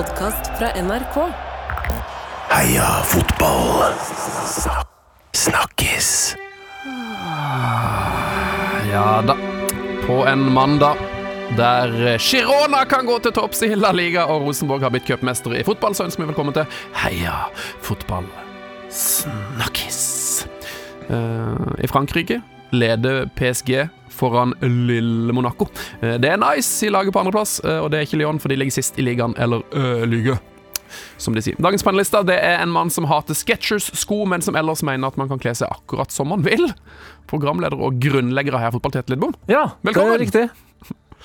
podkast fra NRK. Heia fotball! Snakkes! Ja da. På en mandag der Girona kan gå til topps i La Liga og Rosenborg har blitt cupmester i fotball, så ønsker vi velkommen til Heia fotball snakkes. Eh, I Frankrike leder PSG foran lille Monaco. Eh, det er nice i laget på andreplass, uh, og det er ikke Lyon, for de ligger sist i ligaen, eller uh, Lyge. Som de sier. Dagens panelister det er en mann som hater Sketchers-sko, men som ellers mener at man kan kle seg akkurat som man vil. Programleder og grunnlegger av Heia Fotball, Tete Lidbom. Ja, Velkommen. det er riktig.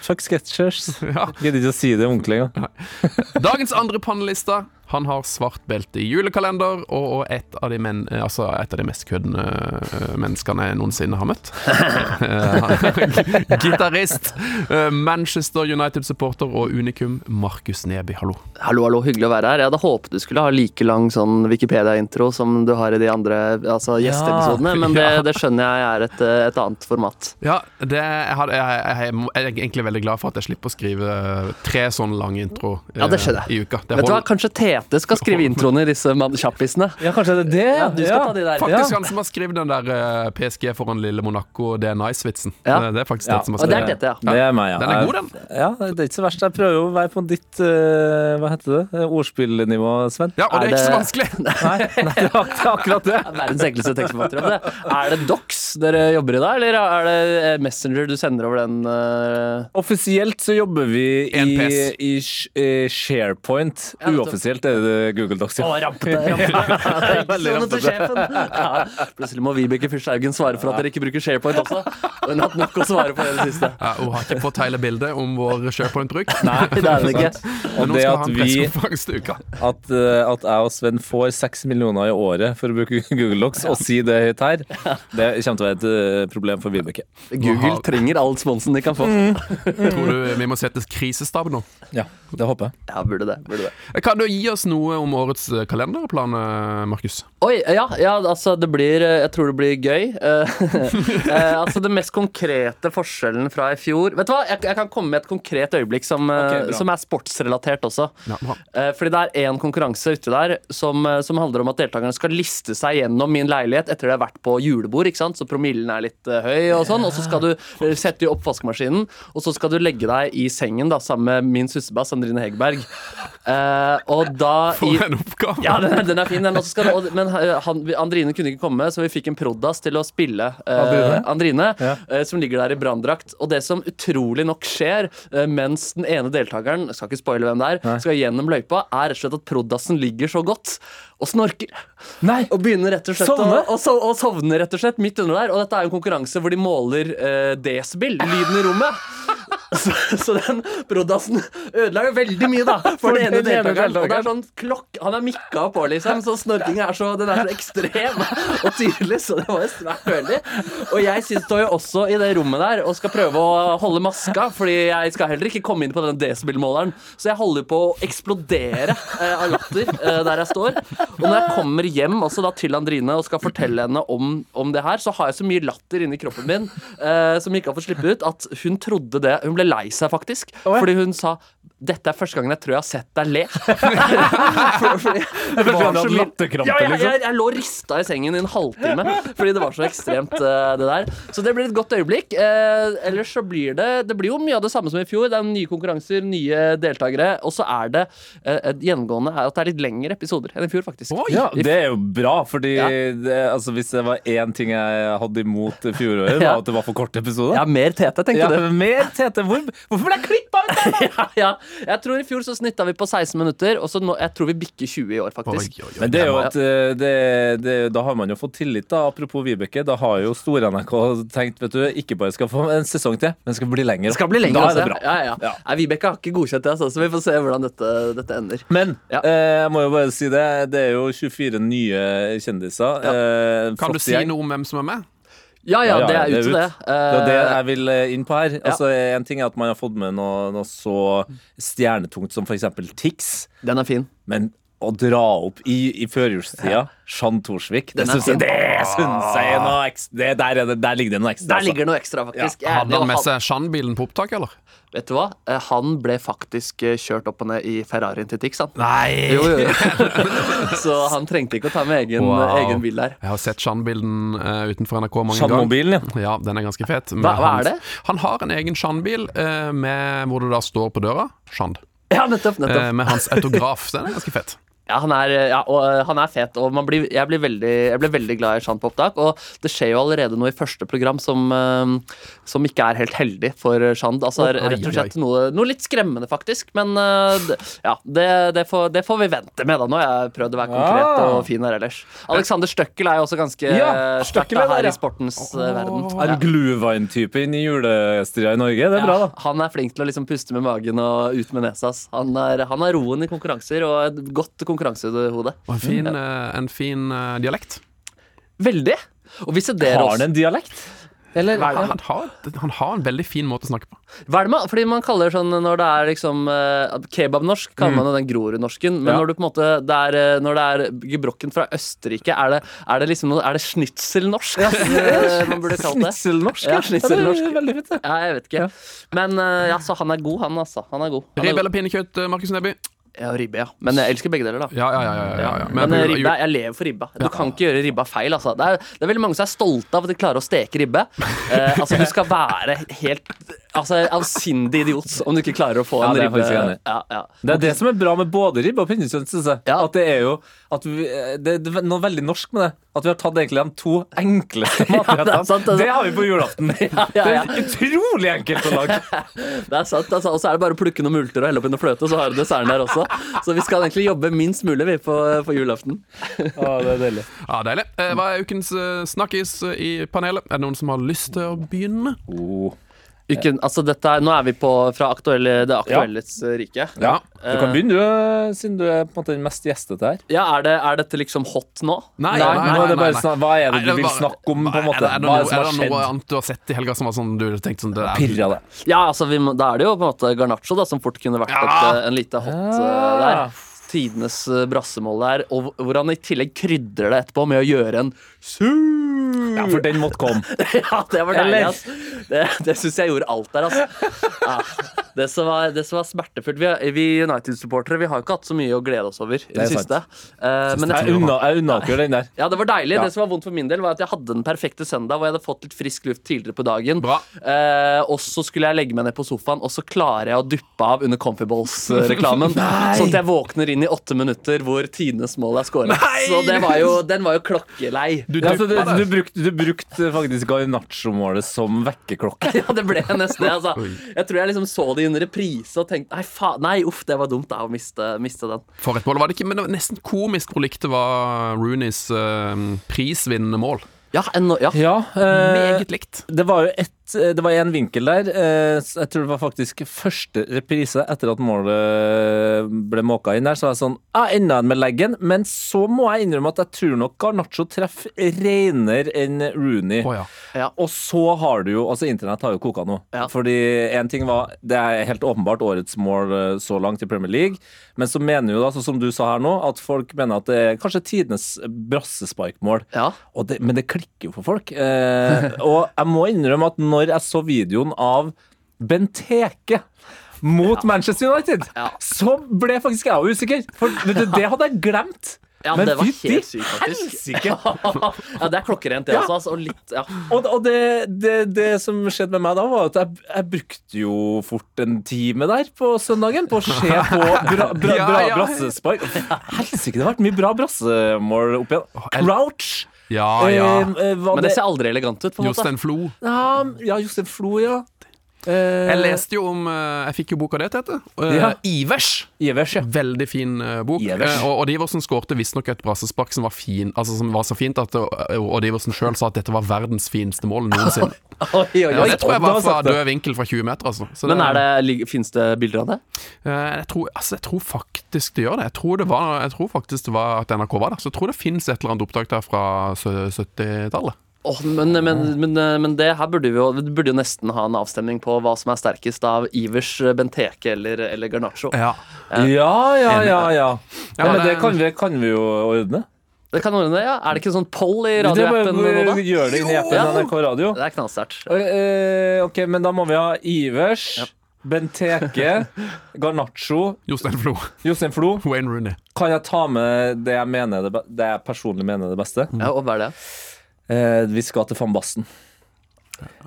Fuck Sketchers. Ja. Gidder ikke å si det ordentlig engang. Dagens andre panelister han har svart belte i julekalender og, og et, av de men, altså et av de mest køddende øh, menneskene jeg noensinne har møtt. Gitarist, øh, Manchester United-supporter og unikum Markus Neby. Hallo. Hallo, hallo, hyggelig å være her. Jeg hadde håpet du skulle ha like lang sånn Wikipedia-intro som du har i de andre altså, gjesteepisodene, men det, Ja. det skjønner jeg er et, eh, et annet format. Ja, det, jeg, hadde, jeg, jeg, jeg er egentlig veldig glad for at jeg slipper å skrive tre sånne lange intro eh, Ja, i uka. Det Vet du hva, kanskje Kanskje Tete skal skrive introene i disse kjappisene? Ja, kanskje det er det? Ja, du skal ta de der. Faktisk Ja. han som har skrevet den der øh, PSG foran lille Monaco, det er nice-vitsen. Ja. Det, er faktisk Ja. det som har Og det er Tete, ja. Det er meg, ja. Den er god, den. Ja, det er ikke så verst. Jeg prøver jo å være på ditt uh, Hva heter det? Eh, Ordspillnivå, Sven. Ja, og det er Er ikke så vanskelig. Nei, nei, det er ak- er akkurat det. Verdens enkleste tekstforfattere. Er det Docs dere jobber i da, eller er det eh, Messenger du sender over den Uh... Offisielt så jobber vi i, i, i SharePoint. Ja. Uoffisielt er det Google Docs. Å, Ja. rampete! rampete. Veldig Sånn til sjefen. Ja. Plutselig må Vibeke Fyrstaugen svare for at dere ikke bruker SharePoint også. Og hun har hatt nok å svare på i det siste. Ja, hun har ikke fått hele bildet om vår SharePoint-bruk. Nei, det er det ikke. Men Og det at vi at, eh, at jeg og Sven får seks millioner i året for å bruke Google Docs og si det høyt her, det kommer til å være et eh, problem for Vibeke. Google trenger all sponsen de kan få. Tror du vi må sette krisestab nå? Ja, det håper jeg. Ja, burde det. burde det Kan du gi oss noe om årets eh, kalenderplan, eh, Markus? Oi, ja, ja, altså det blir eh, Jeg tror det blir gøy. Altså Det mest konkrete forskjellen fra i fjor Vet du hva, jeg, jeg kan komme med et konkret øyeblikk som, okay, som er sportsrelatert også. Ja. Eh, Fordi det er én konkurranse ute der som, som handler om at deltakerne skal liste seg gjennom min leilighet etter de har vært på julebord. ikke sant? Så promillen er litt høy, og sånn. Og så skal du sette i oppvaskmaskinen, og så skal du legge deg i sengen da, sammen med min søsterbass Andrine Hegerberg. Eh, og da i, For en oppgave! ja, den den er fin, den. Også skal, og, men eh, han, Andrine kunne ikke komme, så vi fikk en prod.ass til å spille uh, Andrine? Andrine, Ja. uh, som ligger der i branndrakt. Og det som utrolig nok skjer uh, mens den ene deltakeren skal ikke spoile hvem det er, skal gjennom løypa, er rett og slett at prod.assen ligger så godt og snorker. Nei! Og begynner rett og slett Sovne? å, og, so, og sovner rett og slett midt under der. Og dette er jo en konkurranse hvor de måler uh, desibel, lyden i rommet. Så, så den prod.assen ødela jo veldig mye, da, for for den ene deltakeren. Og det er sånn klokk Han er mikka på, liksom, så snorkinga er så, den er så ekstrem og tydelig, så det var jo svært uheldig. Og jeg står jo også i det rommet der og skal prøve å holde maska, fordi jeg skal heller ikke komme inn på den desibelmåleren. Så jeg holder på å eksplodere eh, av latter eh, der jeg står. Og når jeg kommer hjem også da til Andrine og skal fortelle henne om, om det her, så har jeg så mye latter inni kroppen min eh, som ikke har fått slippe ut, at hun trodde det Hun ble lei seg, faktisk. ja. Fordi hun sa dette er første gangen jeg tror jeg har sett deg le. For- fordi det Var så en latterkrampe, ja, jeg, liksom? jeg, jeg lå rista i sengen i en halvtime fordi det var så ekstremt, uh, det der. Så det blir et godt øyeblikk. Uh, ellers så blir det Det blir jo mye av det samme som i fjor. Det er nye konkurranser, nye deltakere. Og så er det uh, et gjennomgående er at det er litt lengre episoder enn i fjor, faktisk. Oi! Ja, det er jo bra, fordi Ja. det, altså, hvis det var én ting jeg hadde imot fjoråret, var at det var for korte episoder. Ja, mer tete, tenkte Ja, du. mer Tete. Hvor, hvorfor ble jeg klippa ut der, da?! Ja, ja. Jeg tror i fjor så snitta vi på 16 minutter, og så nå, jeg tror vi bikker 20 i år, faktisk. oi, oi. Men det er jo et, eh, det, det, da har man jo fått tillit, da. Apropos Vibeke. Da har jo Store-NRK tenkt vet du, ikke bare skal få en sesong til, men skal bli lenger. Skal bli lenger. Da er det bra. Ja, ja. Ja. Nei, Vibeke har ikke godkjent det, altså, så vi får se hvordan dette, dette ender. Men Ja. eh, jeg må jo bare si det. Det er jo 24 nye kjendiser. Eh, Kan du si gjeng. noe om hvem som er med? Ja, ja, det er ute, ut. det. Det er det Eh, jeg vil eh, inn på her. Altså, En ting er at man har fått med noe, noe så stjernetungt som f.eks. Tix. Den er fin. Men å dra opp i, i førjulstida Jean Thorsvik, det syns jeg, det synes jeg er noe ekstra det, der, er det, der ligger det noe ekstra. Der altså. ligger noe ekstra, faktisk. Er Hadde han med seg Jean-bilen på opptak, eller? Vet du hva? Eh, Han ble faktisk eh, kjørt opp og ned i Ferrarien til Tix, han. Nei! Jo, jo, jo. Så han trengte ikke å ta med egen, Wow. egen bil der. Jeg har sett Jean-bilen uh, utenfor NRK mange ganger. Jean-mobilen, ja. Ja, den er ganske fet. Hva- hva er det? Han har en egen Jean-bil uh, hvor det da står på døra Jean. Ja, nettopp. nettopp. Uh, med hans autograf. Den er ganske fet. Ja, han er, ja, og øh, han er fet, og man blir, jeg, blir veldig, jeg blir veldig glad i Jean på opptak. Og det skjer jo allerede noe i første program som, øh, som ikke er helt heldig for Jean. Altså Å, rett og slett noe, noe litt skremmende, faktisk. Men øh, ja, det, det, får, det får vi vente med, da. Nå har jeg prøvd å være konkret Ah. og fin her ellers. Alexander Støkkel er jo også ganske Ja, er her i sportens øh, verden. du Glühwein-type inn i julestria i Norge, det er bra, da. han er flink til å liksom puste med magen og ut med nesa. Han er, han er roen i konkurranser og et godt konkurransehode. Og en fin, eh, en fin eh, dialekt. Veldig. Og hvis dere Har han en dialekt? Eller Nei? Han har, han har en veldig fin måte å snakke på. Hva er det man, fordi man kaller sånn når det er liksom eh, Kebabnorsk kaller man jo den Grorudnorsken. Men Ja. når du på en måte det er, Når det er gebrokken fra Østerrike, er det, er det liksom Er det schnitzelnorsk? Ja, man burde kalt det. Snitselnorsk? Ja, snitselnorsk. det er veldig fint, det. Ja, jeg vet ikke. Men ja, så han er god, han altså. Han er god. Han Ribbe eller pinnekjøtt, Markus Neby? Ja, ribbe, ja. Men jeg elsker begge deler, da. Ja, ja, ja. ja, ja, Men, Men, eh, ribbe, jeg lever for ribba. Du kan ikke gjøre ribba feil. Altså. Det, er, det er veldig mange som er stolte av at de klarer å steke ribbe. Eh, altså, du skal være helt altså, avsindig idiot om du ikke klarer å få Ja, en det er jeg ribbe. faktisk enig i. Ja, ja. Det er det som er bra med både ribbe og pinnekjøtt, synes jeg. Ja. At det er jo at vi, det, det er noe veldig norsk med det. At vi har tatt egentlig de to enkleste matrettene. det er sant, det er det har vi på julaften. ja, ja. Det er utrolig enkelt å lage. Det er sant. Altså, og så er det bare å plukke noen multer og helle oppi noe fløte, så har du desserten der også. Så vi skal egentlig jobbe minst mulig vi på, på julaften. Ja, det er deilig. Ja, Deilig. Eh, Hva er ukens eh, snakkis eh, i panelet? Er det noen som har lyst til å begynne? Oh. Uken, altså dette er, nå er vi på fra aktuelle, det aktuelles ja. rike. Ja, Du kan begynne, du, siden du er på en måte den mest gjestete her. Ja, er, det, er dette liksom hot nå? Nei, Nei, nei, nei, det nei, nei. Hva er det du vil snakke om, på en måte? Er det, det, noe, er det noe annet du har sett i helga som var sånn du tenkte sånn det der Pirra det. Ja, altså vi må, Da er det jo på en måte Garnaccio da, som fort kunne vært Ja. et, en lite hot eh, Ja. der. Tidenes eh, brassemål der. Og hvor- han i tillegg krydrer det etterpå med å gjøre en su... Ja, for den måtte komme. Ja, det var deilig, ass. Det, det syns jeg gjorde alt der, ass. Ja, det, som var, det som var smertefullt Vi, vi United-supportere Vi har jo ikke hatt så mye å glede oss over i det, er sant. siste. Eh, men jeg Jeg unna- jeg unnaker den der. ja, det var deilig. Det som var vondt for min del, var at jeg hadde den perfekte søndag hvor jeg hadde fått litt frisk luft tidligere på dagen. Bra. Eh, og så skulle jeg legge meg ned på sofaen, og så klarer jeg å duppe av under Comfyballs-reklamen. sånn at jeg våkner inn i åtte minutter hvor tidenes mål er skåret. Så det var jo, den var jo klokkelei. Du Ja, så du, du, det. brukte, du brukte faktisk Garnaccio-målet som vekkerklokke. Ja, det ble nesten det. Altså. Jeg tror jeg liksom så det i en reprise og tenkte nei, faen, nei, uff, det var dumt da å miste, miste den. For et mål var det ikke, men det var nesten komisk hvor likt det var Rooneys uh, prisvinnende mål. Ja, en, ja. Ja, eh, Meget likt. det var jo ett Det var en vinkel der. eh, Jeg tror det var faktisk første reprise etter at målet ble måka inn der. Så var jeg sånn ah, enda en med leggen. Men så må jeg innrømme at jeg tror nok Garnaccio treffer renere enn Rooney. Oh, ja. Ja. Og så har du jo Altså, internett har jo koka nå. Ja. Fordi én ting var Det er helt åpenbart årets mål eh, så langt i Premier League. Men så mener jo, da, som du sa her nå, at folk mener at det er kanskje tidenes brassesparkmål. Ja. Det, men det klikker jo for folk. Eh, og jeg må innrømme at når jeg så videoen av Benteke mot Manchester United, Ja. så ble faktisk jeg usikker. For det, det hadde jeg glemt. Ja, Men det var fytti helsike. ja, det er klokkerent, det Ja. også. Altså, og litt, ja. Og, og det, det, det som skjedde med meg da, var at jeg, jeg brukte jo fort en time der på søndagen på å se på bra, bra, Ja, bra ja. brassespark. Helsike, det har vært mye bra brassemål opp igjen. Crouch! Ja, ja. Eh, eh, Men det ser aldri elegant ut, på en måte. Jostein Flo. Ja, ja Jostein Flo, ja. Eh, Jeg leste jo om eh, Jeg fikk jo boka det til dette. Eh, Ja. Ivers. Ivers, ja. Veldig fin bok. Ivers. Og Odd Iversen skårte visstnok et brassespark som var fin Altså som var så fint at Odd Iversen sjøl sa at dette var verdens fineste mål noensinne. Oi, oi, oi. det tror jeg var fra død vinkel fra 20 meter, altså. Så Men det, fins det bilder av det? Eh, jeg, tror, altså, jeg tror faktisk det gjør det. Jeg tror, det var, jeg tror faktisk det var at NRK var der. Så jeg tror det fins et eller annet opptak der fra 70-tallet. Åh, men, men, men, men det her burde vi jo, vi burde jo nesten ha en avstemning på hva som er sterkest av Ivers, Benteke eller, eller Garnaccio. Ja. Ja, ja, ja. ja. ja Ja, men det- kan vi, kan vi jo ordne. Det kan ordne det, ja. Er det ikke sånn poll i radioappen gjøre det inn i appen NRK Radio. Det er knallsterkt. Eh, ok, men da må vi ha Ivers, Benteke, Garnaccio, Jostein Flo. Jostein Flo. Wayne Rooney. Kan jeg ta med det jeg, mener er det, det jeg personlig mener er det beste? Ja, og hva er det? Eh, vi skal til van Basten.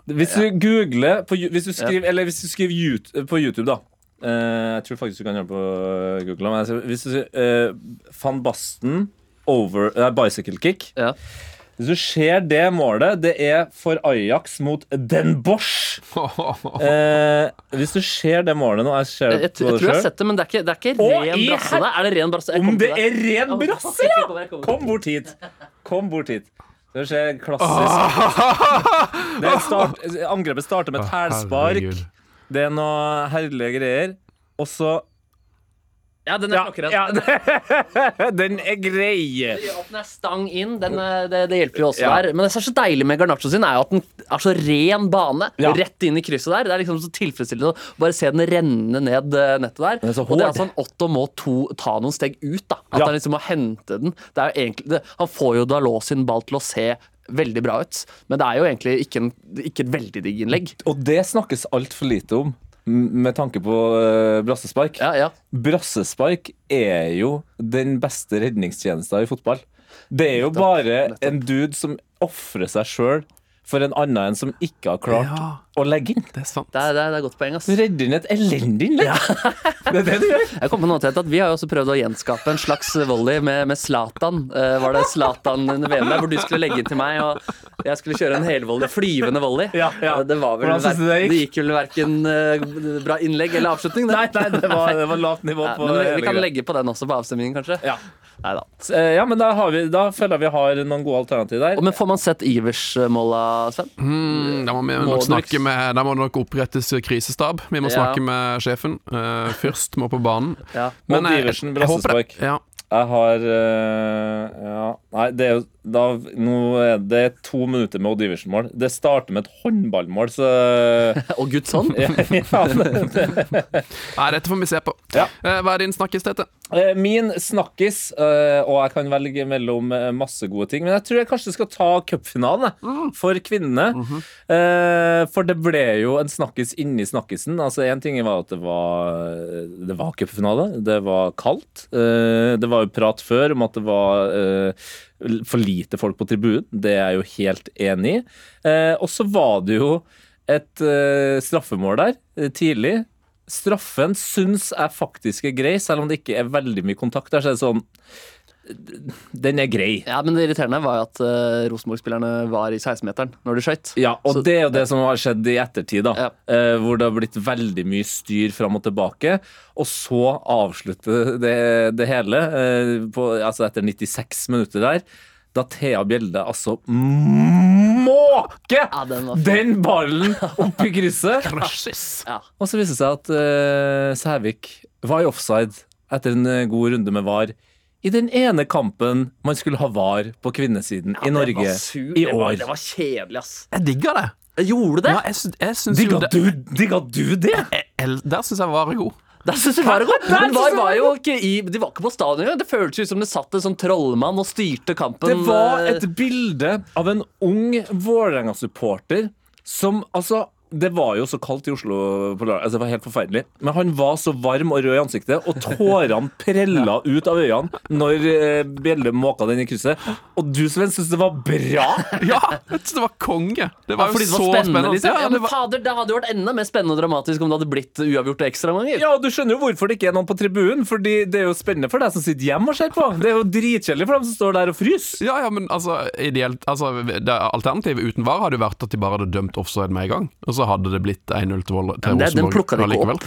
Hvis du googler på, hvis du skriver, Eller hvis du skriver YouTube, på YouTube, da. Eh, jeg tror faktisk du kan gjøre det på Google. Men hvis du sier eh, van Basten over eh, bicycle kick Ja. Hvis du ser det målet, det er for Ajax mot Den Bosch. Eh, hvis du ser det målet nå Jeg Jeg, det jeg, tror jeg har sett det, men det er ikke, det er ikke ren brasse. Er det ren brasse? Om det er ren brasse, ja! Kom bort hit. Kom bort hit. Skal skjer klassisk det start, Angrepet starter med et hælspark. Herregud. Det er noe herlige greier. Og så Ja, den er klokkerett. ja, Den er grei. Den er stang inn, den, er- det, det hjelper jo også Ja. der. Men det som er så deilig med Garnaccio sin, er jo at den er så ren bane. Ja. Rett inn i krysset der. Det er liksom så tilfredsstillende å bare se den renne ned eh, nettet der. Er og det er sånn Otto må to, ta noen steg ut, da. At Ja. han liksom må hente den. Det er egentlig, det, han får jo Dalot sin ball til å se veldig bra ut, men det er jo egentlig ikke, en, ikke et veldig digg innlegg. Og det snakkes altfor lite om med tanke på uh, brassespark. Ja, ja. Brassespark er jo den beste redningstjenesten i fotball. Det er jo bare en dude som ofrer seg sjøl for en annen en som ikke har klart Ja. Å legge inn. Det er sant. Det er, det er, det er godt poeng, ass. Du redder inn et elendig innlegg. Det er det du gjør. Jeg kom på noe til at Vi har jo også prøvd å gjenskape en slags volley med, med Zlatan. Uh, var det Zlatan under VM der, hvor du skulle legge inn til meg, og jeg skulle kjøre en helvolley, flyvende volley? Ja, ja. Eh, Det, var vel Hvordan det gikk? det gikk vel verken bra innlegg eller avslutning. det. Nei, nei, det var, det var lavt nivå Ja, på men vi, vi kan legge på den også på avstemningen, kanskje? Ja. Nei da. Eh, ja, men da, har vi, da føler jeg vi har noen gode alternativer der. Men får man sett Ivers-måla, Sven? Mm, da må vi nok snakke med Da må det nok opprettes krisestab. Vi må snakke med sjefen. Uh, først må på banen. Ja. Maud Men, Iversen, jeg håper det- Ja. Jeg har uh, Ja, nei, det er jo da, nå er det to minutter med Odd Iversen-mål. Det starter med et håndballmål, så Og Gudsson? ja, det, Nei, dette får vi se på. Ja. Eh, hva er din snakkis, Tete? Eh, Min snakkis, og jeg kan velge mellom masse gode ting, men jeg tror jeg kanskje skal ta cupfinalen jeg, for kvinnene. Eh, For det ble jo en snakkis inni snakkisen. Altså Én ting var at det var, det var cupfinale, det var kaldt. Det Det var jo prat før om at det var eh, for lite folk på tribunen. Det er jeg jo helt enig i. Eh, Og så var det jo et eh, straffemål der eh, tidlig. Straffen syns jeg faktisk er grei, selv om det ikke er veldig mye kontakt. Der så er det sånn Den er grei. Ja, men det irriterende var jo at uh, Rosenborg-spillerne var i 16-meteren når de skøyt. Ja, og Så- det er jo det som har skjedd i ettertid, da. Ja. Uh, hvor det har blitt veldig mye styr fram og tilbake. Og så avslutte det, det hele uh, på, altså etter 96 minutter der. Da Thea Bjelde altså måke Ja, den den ballen opp i krysset! Ja. Og så viste det seg at Sævik var i offside etter en god runde med VAR. I den ene kampen man skulle ha VAR på kvinnesiden i Norge sur- i det var, år. det var kjedelig, ass. Jeg digga det. Gjorde du det? Ja, jeg, jeg syns jo Digga det du, digga du det? Jeg- Der syns jeg var god. Der synes jeg var god. Der Men var var jo ikke i De var ikke på stadion engang. Det føltes ut som det satt en sånn trollmann og styrte kampen. Det var eh, et bilde av en ung Vålerenga-supporter som altså det var jo så kaldt i Oslo på lørdag. Altså, det var helt forferdelig. Men han var så varm og rød i ansiktet, og tårene prella ut av øynene når eh, Bjelle måka den i krysset. Og du, Sven, syntes det var bra? Ja, jeg synes det var konge. Det ja, var fordi jo det så spennende, spennende. liksom. Ja, Ja, det men var, fader, Det hadde jo vært enda mer spennende og dramatisk om det hadde blitt uavgjort og ekstraganger. Ja, du skjønner jo hvorfor det ikke er noen på tribunen. Fordi det er jo spennende for deg som sitter hjemme og ser på. Det er jo dritkjedelig for dem som står der og fryser. ja, ja, men altså, ideelt altså, det Alternativet uten VAR hadde jo vært at de bare hadde dømt offside med en gang. Og så hadde det blitt 1-0 til, den Rosenborg plukka de ikke allikevel.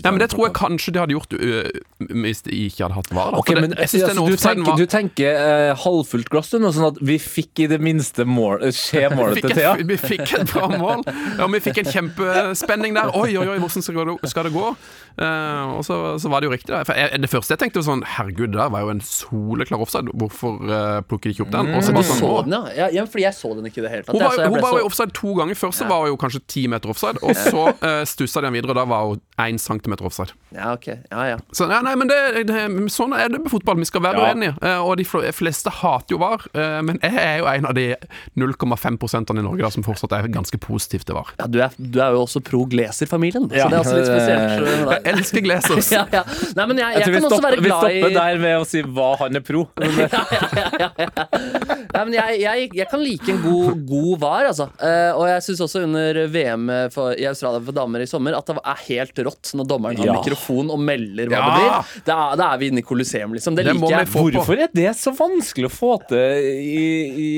Nei, men Det tror jeg kanskje de hadde gjort øh, hvis de ikke hadde hatt VAR. Okay, men jeg altså, du tenker, var du tenker uh, halvfullt glass, du, sånn at vi fikk i det minste mål, eh, skje målet til Thea? vi fikk et bra mål. Ja, vi fikk en kjempespenning der. Oi, oi, oi, hvordan skal det, gå? Uh, og så, så var det jo riktig. Da. Jeg, det første jeg tenkte, var sånn Herregud, det der var jo en soleklar offside. Hvorfor uh, plukker de ikke opp den? Og så Du sånn, så den, ja. ja? Fordi jeg så den ikke i det hele tatt. Hun var, hun jo i offside to ganger. Først så var hun jo kanskje ti meter offside, og så uh, stussa de han videre. og Da var hun én centimeter offside. Ja, ok. Ja, ja. Så ja, nei, men det, det, Sånn er det med fotball. Vi skal være Ja. uenige. Uh, og de fleste hater jo VAR, uh, men jeg er jo en av de 0,5% i Norge da, som fortsatt er ganske positiv til VAR. ja du, er, du er jo også pro Gleser-familien, Ja, så det er også litt spesielt. Jeg elsker Glesers. ja, ja. Nei, men jeg, Jeg jeg, vi kan også stopper, være glad i stopper der med å si hva han er pro. Ja, ja, Nei, men jeg, jeg, jeg kan like en god, god var, altså. Uh, og jeg syns også under VM for, i Australia for damer i sommer at det er helt rått når dommeren har Ja. mikrofon og melder hva Ja. det blir. Da er, da er vi inne i Colosseum, liksom. Det, Det liker jeg. Hvorfor er det så vanskelig å få til i,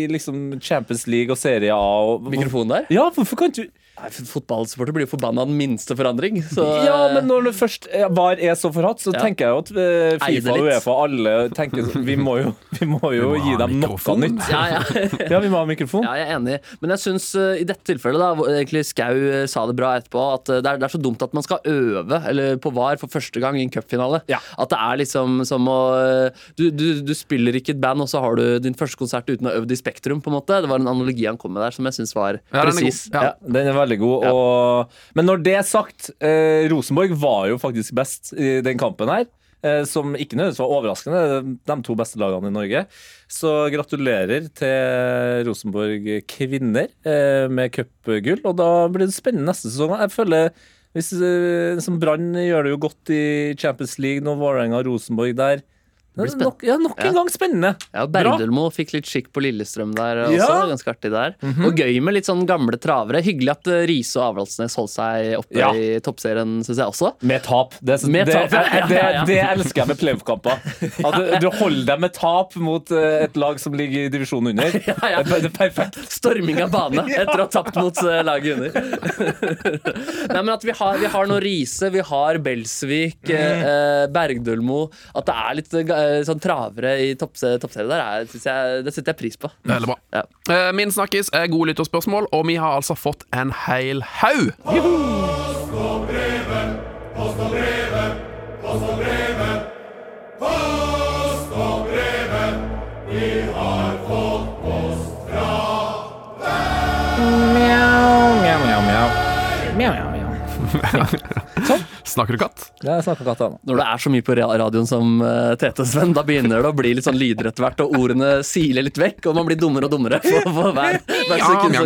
i liksom Champions League og Serie A? Og, Mikrofon der? Ja, hvorfor kan ikke du Fotballsupporter blir jo forbanna den minste forandring. Så, Ja, men når det først VAR er så forhatt, så Ja. tenker jeg jo at eh, Fifa og. Uefa alle tenker sånn, Vi må jo, vi må jo Vi må gi dem dem noe nytt. ja, ja. Ja, vi må ha mikrofon. Ja, jeg er enig. Men jeg syns uh, i dette tilfellet, da, egentlig Skau uh, sa det bra etterpå, at det, er, det er så dumt at man skal øve eller på VAR for første gang i en cupfinale. Ja. At det er liksom som å du, du, du spiller ikke et band, og så har du din første konsert uten å ha øvd i Spektrum, på en måte. Det var en analogi han kom med der som jeg syns var Ja, den er god. presis. Ja. Ja, den er veldig god. Ja. Og, men når det er sagt, eh, Rosenborg var jo faktisk best i den kampen her. Eh, som ikke nødvendigvis var overraskende, de to beste lagene i Norge. Så gratulerer til Rosenborg kvinner eh, med cupgull. Og da blir det spennende neste sesong. Jeg føler hvis eh, som Brann gjør det jo godt i Champions League, nå Vålerenga og Rosenborg der. Det blir nok, ja, nok en Ja. gang spennende. Ja, Bra. Fikk litt skikk på Lillestrøm der også. Ja. Ganske artig der. Og gøy med litt sånn gamle travere. Hyggelig at uh, Riise og Avaldsnes holdt seg oppe Ja. i toppserien, syns jeg også. Med tap. Det, Med det, tap, det, det elsker jeg med playoff-kamper. At du, du holder deg med tap mot eh, et lag som ligger i divisjonen under. Ja, ja. Det, er- er perfekt. Storming av bane etter å ha tapt mot uh, laget under. Nei, men at vi har, vi har nå Riise, vi har Belsvik, eh, eh, Bergdølmo At det er litt eh, sånn travere i toppse- toppserien der, er, synes jeg, det setter jeg pris på. Veldig bra. Ja. Eh, Min snakkis er gode lytterspørsmål, og vi har altså fått en hel haug. Snakker du katt? Ja, jeg snakker katt. Anna. Når det er så mye på radioen som uh, Tete-Sven, da begynner det å bli litt sånn lyder etter hvert, og ordene siler litt vekk, og man blir dummere og dummere for, for hver, hver Ja, sekund. Ja,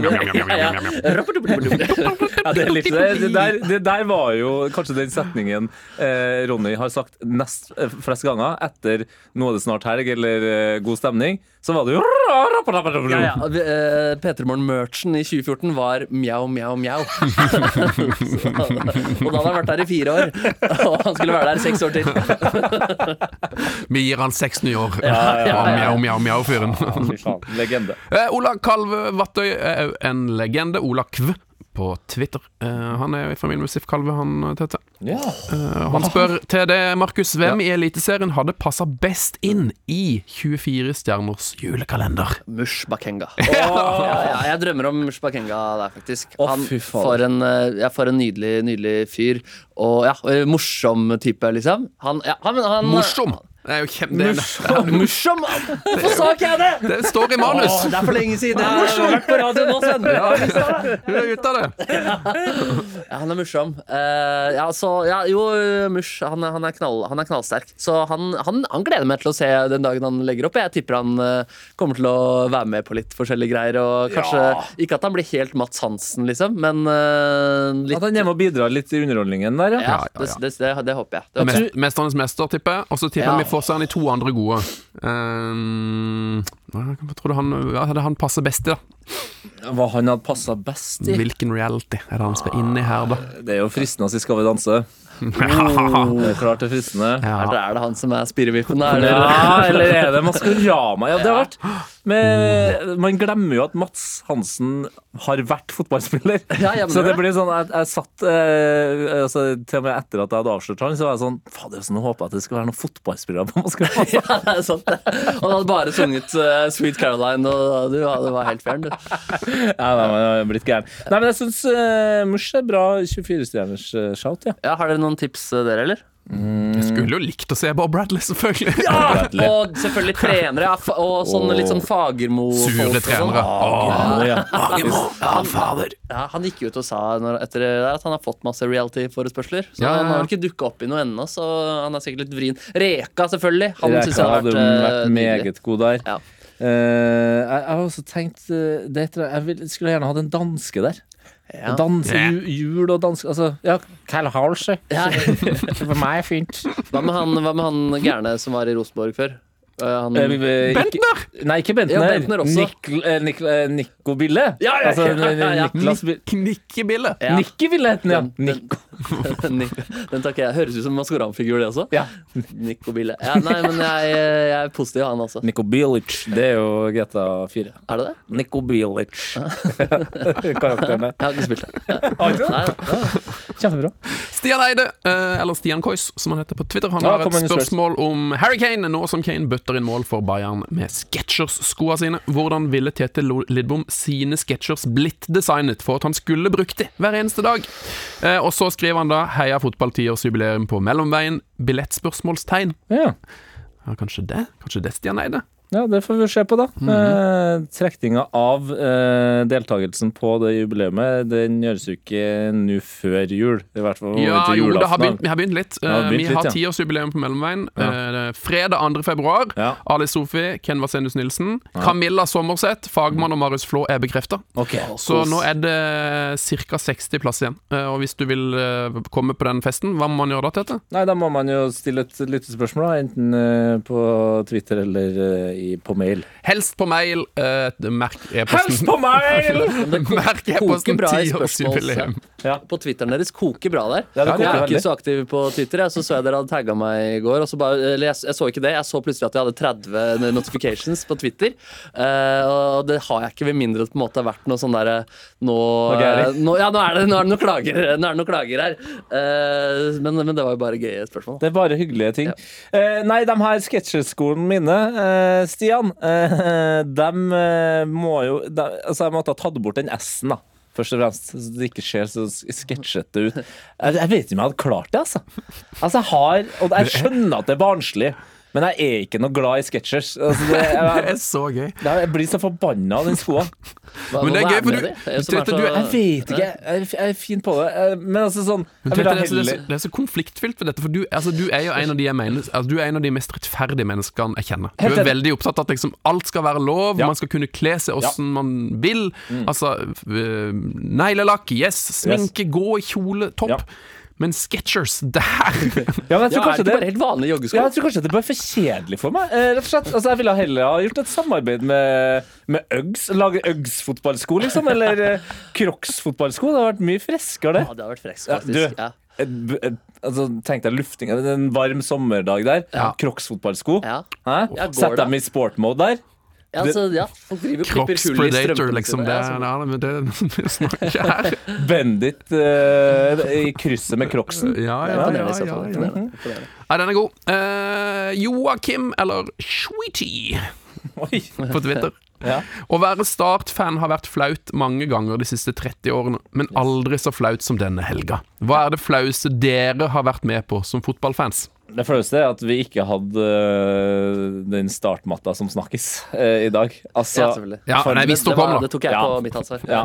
det, er litt, det, det, der, det der var jo kanskje den setningen eh, Ronny har sagt nest eh, flest ganger etter 'Nå er det snart helg' eller eh, 'God stemning'. Så var det jo Ja, ja. Uh, P3morgen-merchen i 2014 var mjau, mjau, mjau. Og da hadde han vært der i fire år, og han skulle være der seks år til. Vi gir han seks nye år. ja, ja. Mjau, mjau, mjau-fyren. Legende. Eh, Ola Kalv Vattøy, en legende. Ola Kv på Twitter. Uh, han er i familie med Sif Kalve, han Tete. Ja. Uh, han spør til det, Markus. Hvem i Eliteserien hadde passa best inn i 24 stjerners julekalender? Mush Bakenga. Ja, ja, jeg drømmer om Mush Bakenga der, faktisk. Han får for en, eh, ja, for en nydelig, nydelig fyr. Og ja, morsom type, liksom. Han, ja, han, han Morsom! Det er jo kjempe... Det, Morsom! Hvorfor sa ikke jeg det? det står i manus! Åh, det er for lenge siden. Jeg har vært på radio nå, Sven. Du er ute av det. Ja, han er morsom. Eh, ja, så, ja, jo, Mush han, er- han, er knall, han er knallsterk. Så han, han, han gleder meg til å se den dagen han legger opp. Jeg tipper han eh, kommer til å være med på litt forskjellige greier. Og kanskje Ja. Ikke at han blir helt Mats Hansen, liksom, men eh, litt At han er hjemme og bidrar litt i underholdningen der, ja. ja, ja, ja. Det, det, det, det håper jeg. Det håper jeg. Mest, Mesternes mester, tipper jeg. Og så tipper Ja. jeg vi får se han i to andre gode. Um, jeg tror du han, det han passer best i, da? Hva han hadde passa best i. Hvilken reality er det han skal inn i her, da? Det er jo fristende å si 'Skal vi danse'. Det er klart det er fristende. Ja. er det han som er spirrevippen? Eller? Ja, eller er det Maskorama? Ja, det har vært Men man glemmer jo at Mats Hansen har vært fotballspiller. Ja, så det blir sånn Jeg, jeg satt eh, altså, Til og med etter at jeg hadde avslørt han, så var jeg sånn Fader, så nå håper jeg at det skal være noen fotballspillere på Moskva. Ja, det er sant. det. Han hadde bare sunget uh, Sweet Caroline, og du, ja, det var helt fjern, du. Ja, nei, men jeg har blitt gæren. Nei, men jeg syns uh, Mush er bra 24-stjerners uh, shout, ja. Ja, har dere noen tips, eh, dere, eller? Jeg skulle jo likt å se Bob Bradley, selvfølgelig. Bradley. Og selvfølgelig trenere, og sånn litt sånn Fagermo-folk. Sure sånn. trenere. Fagermo, ja. ja. Ja, fader. Ja, han gikk ut og sa når, etter det der at han har fått masse reality-forespørsler. Så Ja, ja, han har vel ikke dukka opp i noe ennå, så han er sikkert litt vrien. Reka, selvfølgelig. Han synes jeg har hadde vært, eh, vært meget god der. Ja. Uh, jeg, jeg har også tenkt uh, det Jeg vil, skulle gjerne hatt en danske der. Ja. Danse Ja. ju- jul og danse Altså, ja, Carl Halsey. Ja. For meg er fint. Hva med han, hva med han gærne som var i Rosenborg før? Eh, han, Eh, Bentner! Nei, ikke Bentner. Ja, Bentner. Nikl, eh, Nikl, eh, Nikko Bille. Ja, ja, altså, ja, ja, ja. Niklas Bi- Knikkebille. Ja. Nikki Bille het han ja. Den-. den, takker jeg. Høres ut som en Maskorama-figur, det også. Ja. Nico Bille. Ja, nei, men jeg, jeg er positiv, han også. Nico Bilic. Det er jo GTA 4. Er det det? Nico Bilic. Karakteren der. Jeg har ikke spilt det. Nei, ja. Kjempebra. Stian Eide, eh, eller Stian Kois, som han heter på Twitter, han Ja, har et spørsmål om Harry Kane, nå som Kane bøtter inn mål for Bayern med Skechers-skoa sine. Hvordan ville Tete Lidbom sine Skechers blitt designet for at han skulle brukt de hver eneste dag? Eh, og så skriver han da 'Heia fotballtiårsjubileum på mellomveien', billettspørsmålstegn. Ja. Ja, kanskje det? Kanskje det, Stian Eide? Ja, det får vi se på, da. Mhm. eh, trekninga av eh, deltakelsen på det jubileet, den gjøres jo ikke nå før jul. I hvert fall Ja, jo, det har begynt, vi har begynt litt. Har Eh, begynt vi litt, har ja. tiårsjubileum på mellomveien. Ja. Eh, fredag 2. februar. Ja. Ali Sofi, Ken Vasenius Nilsen. Camilla Sommerseth, fagmann og Marius Flå er bekrefta. Okay. Så nå er det ca. 60 plass igjen. Eh, Og hvis du vil eh, komme på den festen, hva må man gjøre da, Tete? Nei, da må man jo stille et lyttespørsmål, da, enten eh, på Twitter eller eh, i, på mail. Helst på mail. Uh, merk e-posten. på mail! Merk e-posten tiårsjubileum. Ja. På Twitteren deres koker bra der. Ja, koker Jeg er veldig. ikke så aktiv på Twitter, jeg, så så jeg dere hadde tagga meg i går. Og så bare, eller jeg, jeg så ikke det, jeg så plutselig at jeg hadde 30 notifications på Twitter. Uh, og det har jeg ikke, ved mindre det på en måte har vært noe sånn derre nå, nå, Ja, nå er det, nå er det noen klager, nå er det noen klager her. Uh, men, men det var jo bare gøye spørsmål. Det er bare hyggelige ting. Eh, nei, de her sketsjeskolen mine, eh, Stian, eh, de eh, må jo de, Altså, jeg måtte ha tatt bort den S-en, da. Først og fremst, så det ikke ser så sketsjete ut. Jeg, jeg vet ikke om jeg hadde klart det, altså. Altså, jeg har Og jeg skjønner at det er barnslig, men jeg er ikke noe glad i sketsjers. Altså, det, Det jeg, er så gøy. jeg blir så forbanna av den skoa. Men det er gøy, for du, du- du, du Jeg vet ikke. Jeg jeg er fin på det. Eh, Men altså sånn Jeg vil det, er så, det, er så, det er så konfliktfylt for dette, for du, altså, du er jo en av de jeg mener altså, Du er en av de mest rettferdige menneskene jeg kjenner. Du er veldig opptatt av at liksom, alt skal være lov, Ja. man skal kunne kle seg åssen man vil. Mm. Altså øh, Neglelakk, yes. Sminke, gå i kjole, topp. Ja. Men Skechers, der Ja, men jeg tror Ja, er det kanskje det bare helt vanlige joggesko? Ja, jeg tror kanskje det ble for kjedelig for meg. Eh, rett og slett. Altså, jeg ville heller ha gjort et samarbeid med, med Uggs. Lage Uggs-fotballsko, liksom. Eller eh, Crocs-fotballsko. Det hadde vært mye freskere, det. Ja, det har vært faktisk. Ja, du. Ja. Et, et, altså, tenk deg lufting. En varm sommerdag der. Ja. Crocs-fotballsko. Ja. Ja, Sett det? dem i sport-mode der. Ja, altså, ja, folk driver og klipper hull i strømpene liksom. sine. Det, er- ja, men det, det snakker her. Bendit uh, i krysset med Crocsen. Ja, ja, ja, ja, ja. Ja, den er god. Uh, Joakim, eller Sweetie, på Twitter. Ja. Å være Start-fan har vært flaut mange ganger de siste 30 årene, men aldri så flaut som denne helga. Hva er det flaueste dere har vært med på som fotballfans? Det flaueste er at vi ikke hadde øh, den startmatta som snakkes eh, i dag. Altså, Ja, selvfølgelig. Ja, for- nei, det, Det, var, det tok jeg Ja. på mitt ansvar. Ja.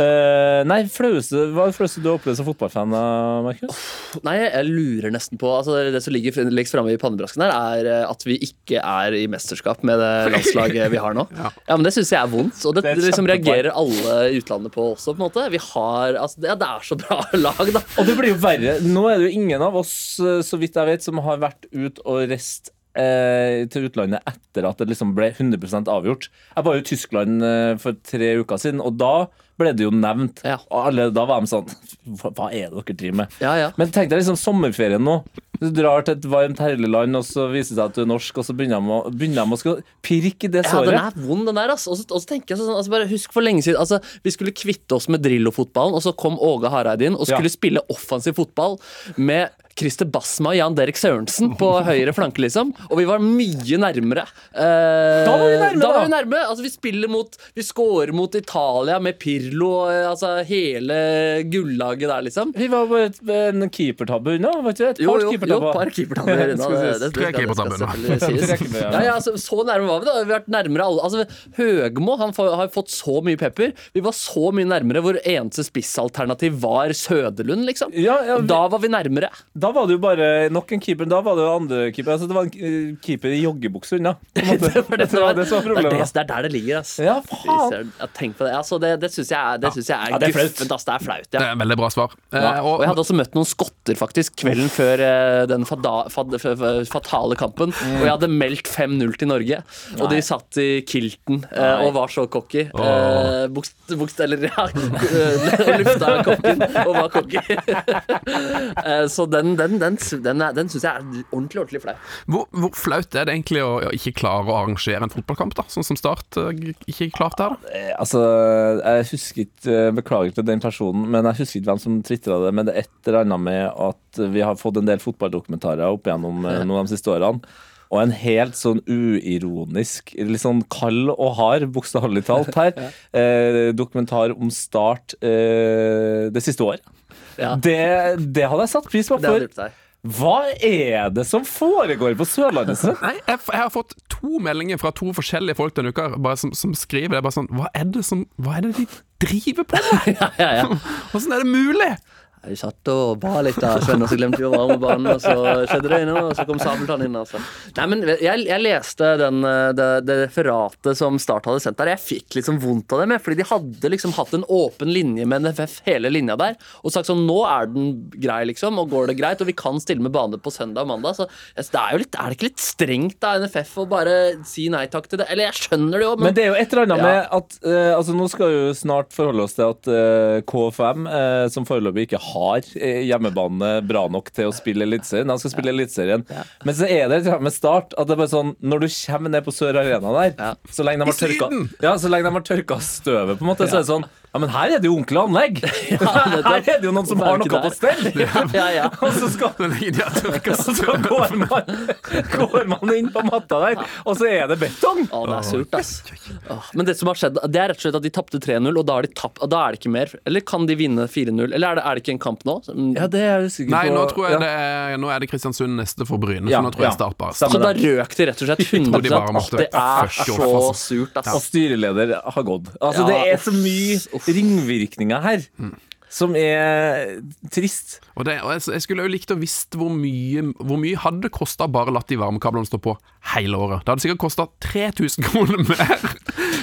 Uh, nei, flaueste, hva er det flaueste du har opplevd som fotballfan, da, Markus? Nei, jeg lurer nesten på altså Det som ligger lengst framme i pannebrasken her, er eh, at vi ikke er i mesterskap med det landslaget vi har nå. Ja. Ja, men Det syns jeg er vondt, og det, Det er liksom reagerer alle i utlandet på også. på en måte Vi har, altså det, det er så bra lag, da. Og det blir jo verre. Nå er det jo ingen av oss, så vidt jeg vet, som har vært ut og reist eh, til utlandet etter at det liksom ble 100 avgjort. Jeg var jo i Tyskland eh, for tre uker siden, og da ble det jo nevnt. Ja. Og alle da var de sånn Hva, hva er det dere driver med? Ja, ja. Men tenk deg liksom sommerferien nå. Du drar til et varmt, herlig land, og så viser det seg at du er norsk, og så begynner de å, begynner de å pirke i det Ja, den er vond, den der. Altså. Og så, tenker jeg sånn, altså bare Husk for lenge siden altså, Vi skulle kvitte oss med Drillo-fotballen, og så kom Åge Hareide inn og skulle spille offensiv fotball med Christer Basma og Jan Derek Sørensen på høyre flanke, liksom. Og vi var mye nærmere. Eh, Da var vi nærme, da. da. Var vi nærme. Altså, vi spiller mot Vi scorer mot Italia med Pirlo, og altså hele gullaget der, liksom. Vi var på et, en keepertabbe unna, var ikke det? Et Jo, par keepertabber. par keepertabber unna. Det, det, det, skal- det keepertabber skal selvfølgelig sies. Ja. Ja, altså, så, så nærme var vi da. Vi har vært nærmere alle. Altså, Høgmo han har fått så mye pepper. Vi var så mye nærmere. Hvor eneste spissalternativ var Søderlund, liksom. Ja, ja, vi- Da var vi nærmere. Da var det jo bare nok en keeper. Da var det jo andre keeper. Altså, det var en eh, keeper i joggebukse unna. Det var det var, det som var det, er problemet. det, det er der det ligger, ass. Ja, faen. Tenk på det. Altså, det det syns jeg det synes jeg er, Ja, det er flaut. guffent. Ass. Det er flaut, Det er veldig bra svar. Eh, Ja, og og, jeg hadde også møtt noen skotter faktisk kvelden før eh, den fada, fad, f, f, fatale kampen. Og jeg hadde meldt 5-0 til Norge. Og de satt i kilten eh, Nei. og var så cocky. Oh. bokst, bokst, eller ja, lufta kokken og var cocky. Eh, så den, den, den, den, den, den syns jeg er ordentlig, ordentlig flau. hvor, hvor flaut er det egentlig å, å ikke klare å arrangere en fotballkamp, da? Sånn som Start eh, ikke klarte her, da? Eh, Altså, jeg husker eh, Beklager til den personen, men jeg husker hvem som tvitra det. Men det er et eller annet med at vi har fått en del fotballdokumentarer opp igjennom noen av de siste årene. Og en helt sånn uironisk, litt sånn kald og hard, bokstavelig talt her, eh, dokumentar om Start eh, det siste året. Ja. Det, det hadde jeg satt pris på. For hva er det som foregår på Sørlandet? Nei, jeg, jeg har fått to meldinger fra to forskjellige folk denne uka bare som, som skriver det. bare sånn, Hva er det som, hva er det de driver på med? Ja, ja, ja. Åssen er det mulig? Jeg satt og ba litt da, Sven, og så glemte vi å varme banen, og så skjedde det inne, og så kom Sabeltann inn, altså. Nei, men jeg, jeg leste den, eh, det, det referatet som Start hadde sendt der. Jeg fikk liksom vondt av det med, fordi de hadde liksom hatt en åpen linje med NFF hele linja der, og sagt sånn, nå er den grei, liksom, og går det greit, og vi kan stille med bane på søndag og mandag, så det er jo litt, er det ikke litt strengt da, NFF, å bare si nei takk til det? Eller jeg skjønner det jo, Men men... det er jo et eller annet Ja. med at uh, altså Nå skal vi jo snart forholde oss til at uh, KFM, uh, som foreløpig ikke har eh, hjemmebane bra nok til å spille Eliteserien, de skal spille Eliteserien. Men så er det et med Start at det er bare sånn Når du kommer ned på Sør Arena der, Ja. så lenge de har tørka, ja, så lenge de har tørka støvet, på en måte, så er det sånn Ja, men her er det jo ordentlig anlegg! her er det jo noen som har noe på stell! ja, ja. Og så skal har og så går man, går man inn på matta der, og så er det betong! Å, det er surt, ass. Men det som har skjedd, det er rett og slett at de tapte 3-0, og da, har de tapt, og da er det ikke mer. Eller kan de vinne 4-0? Eller er det, er det ikke en kamp nå? Mm. Ja, det er jeg usikker Nei, på. nå tror jeg Ja. det er, nå er det Kristiansund neste for Bryne, Ja, så nå tror jeg ja. Start bare Så da røk de rett og slett 100 de 100 bare Åh, måtte Det er så surt. ass. Og styreleder har gått. Altså, Ja, det er så mye ringvirkninger her som er trist. Og, det, og jeg, jeg skulle jo likt å visst hvor mye Hvor mye hadde det kosta bare latt de varmekablene stå på hele året. Det hadde sikkert kosta 3000 kroner mer.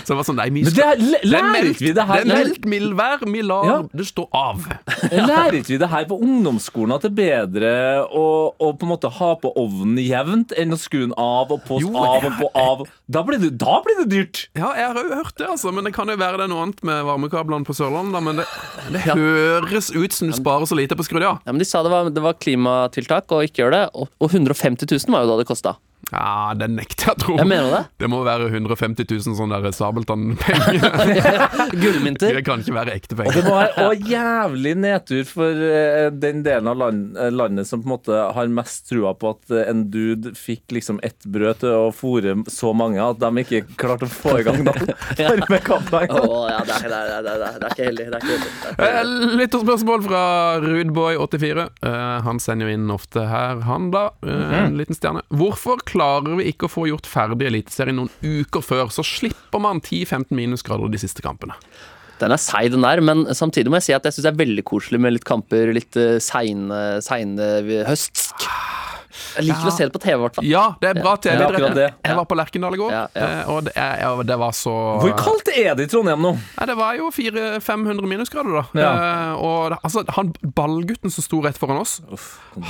Så det var sånn Nei, vi Men det er, læ- lærer ikke vi det her? Det er meldt mildvær, vi lar Ja. det stå av. Lærer ikke vi det her på ungdomsskolen at det er bedre å, å på en måte ha på ovnen jevnt enn å skru den av og på, Jo, av og på, av? Da blir det, da blir det dyrt! Ja, jeg har jo hørt det, altså. Men det kan jo være det er noe annet med varmekablene på Sørlandet. Men det, det høres ut som du sparer så lite på å skru det av. Ja, men De sa det var, det var klimatiltak å ikke gjøre det, og, og 150 000 var jo da det kosta. Ja, det nekter jeg å tro. Jeg mener det. Det må være 150 000 sånne der Sabeltann-penger. Gullmynter. Det kan ikke være ekte Og penger. det må være og jævlig nedtur for eh, den delen av land, eh, landet som på en måte har mest trua på at eh, en dude fikk liksom ett brød til å fôre så mange at de ikke klarte å få i gang den varmekablene. Å, ja, det, er, det, er, det, er, det er ikke heldig. Det er ikke heldig. Det er ikke Eh, heldig. Lytterspørsmål fra Rudboy84. Eh, han sender jo inn ofte her, han da. Eh, En liten stjerne. Hvorfor klarer vi ikke å få gjort ferdig Eliteserien noen uker før, så slipper man 10-15 minusgrader de siste kampene? Den er seig, den der, men samtidig må jeg si at jeg syns det er veldig koselig med litt kamper litt uh, seine, seine høstsk. Jeg liker å se det på TV, i hvert fall. Ja, det er bra TV. Ja. Jeg var på Lerkendal i går, Ja, ja. eh, og det, ja, det var så Hvor kaldt er det i Trondheim nå? Det var jo 400-500 minusgrader, da. Ja. Eh, og altså, han ballgutten som sto rett foran oss,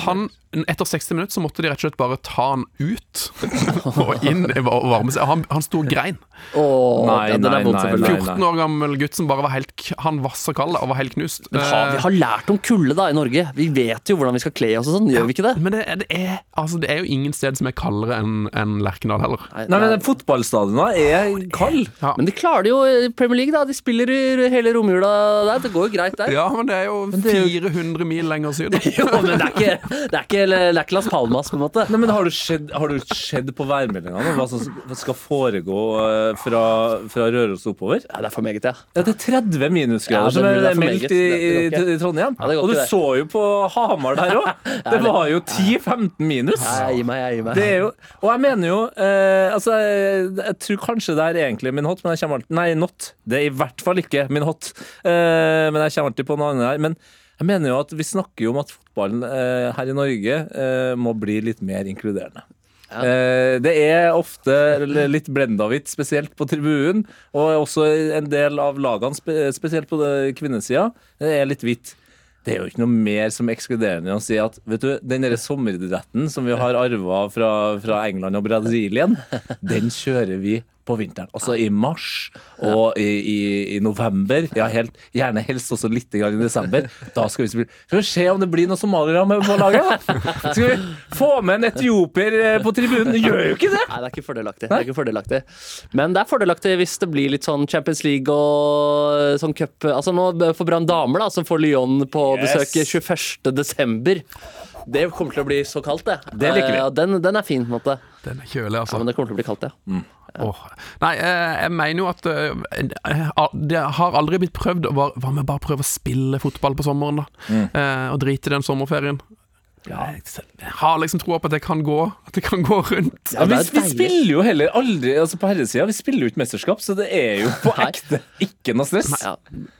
han, etter 60 minutter så måtte de rett og slett bare ta han ut og inn i varme seg. Han, han sto og grein. Oh, Nei, ja, nei, nei, nei. 14 år gammel gutt som bare var helt Han var så kald og var helt knust. Men har, vi har lært om kulde da i Norge. Vi vet jo hvordan vi skal kle oss og sånn, gjør vi ikke det? Men det, det, er, altså, det er jo ingen sted som er kaldere enn en Lerkendal heller. Nei, men Fotballstadionene er kald. Men de klarer det jo i Premier League, da. De spiller hele romjula der. Det går jo greit der. Ja, men det er jo det er jo- 400 mil lenger syd. Jo, men det er ikke, det er ikke, det er ikke Las Palmas, på en måte. Nei, men Har du har du sett på værmeldingene hva som skal foregå eh, fra, fra Røros oppover? Ja, det er for meget, ja. Ja, det er 30 minusgrader Ja, det som er, det er meldt meget. i, i, i Trondheim. Ja, og du det. så jo på Hamar der òg. Det var jo 10-15 minus. Jeg gir meg, jeg gir meg. Det er jo, og jeg mener jo eh, Altså, jeg, jeg tror kanskje det er egentlig min hot, men jeg kommer alltid Nei, not. Det er i hvert fall ikke min hot. Eh, men jeg kommer alltid på noe annet her. Men jeg mener jo at vi snakker jo om at fotballen eh, her i Norge eh, må bli litt mer inkluderende. Ja. Eh, det er ofte litt blendahvitt, spesielt på tribunen. Og også en del av lagene, spesielt på kvinnesida, det er litt hvitt. Det er jo ikke noe mer som er ekskluderende enn å si at vet du, den der sommeridretten som vi har arva fra, fra England og Brasilien, den kjører vi på vinteren. Altså i mars og i, i, i november. Ja, helt, gjerne helst også litt grann i desember. Da skal vi spille. Skal vi se om det blir noen somaliere med på laget? Skal vi få med en etiopier eh, på tribunen? Det gjør jo ikke det! Nei, det er ikke fordelaktig. Det er ikke fordelaktig. Men det er fordelaktig hvis det blir litt sånn Champions League og sånn cup Altså nå for Brann damer, da, som får Lyon på Yes. besøk 21. desember. Det kommer til å bli så kaldt, det. Det liker vi. Eh, Den, den er fin, på en måte. Den er kjølig, Ja, altså. men det kommer til å bli kaldt, ja. Åh. Nei, eh, jeg mener jo at eh, det har aldri blitt prøvd. Hva hva med bare prøve å spille fotball på sommeren, da? Eh, og drite i den sommerferien. Jeg, jeg har liksom troa på at det kan gå At det kan gå rundt. Ja, vi, vi spiller jo heller aldri altså På herresida vi spiller jo ikke mesterskap, så det er jo på ekte ikke noe stress. Ja,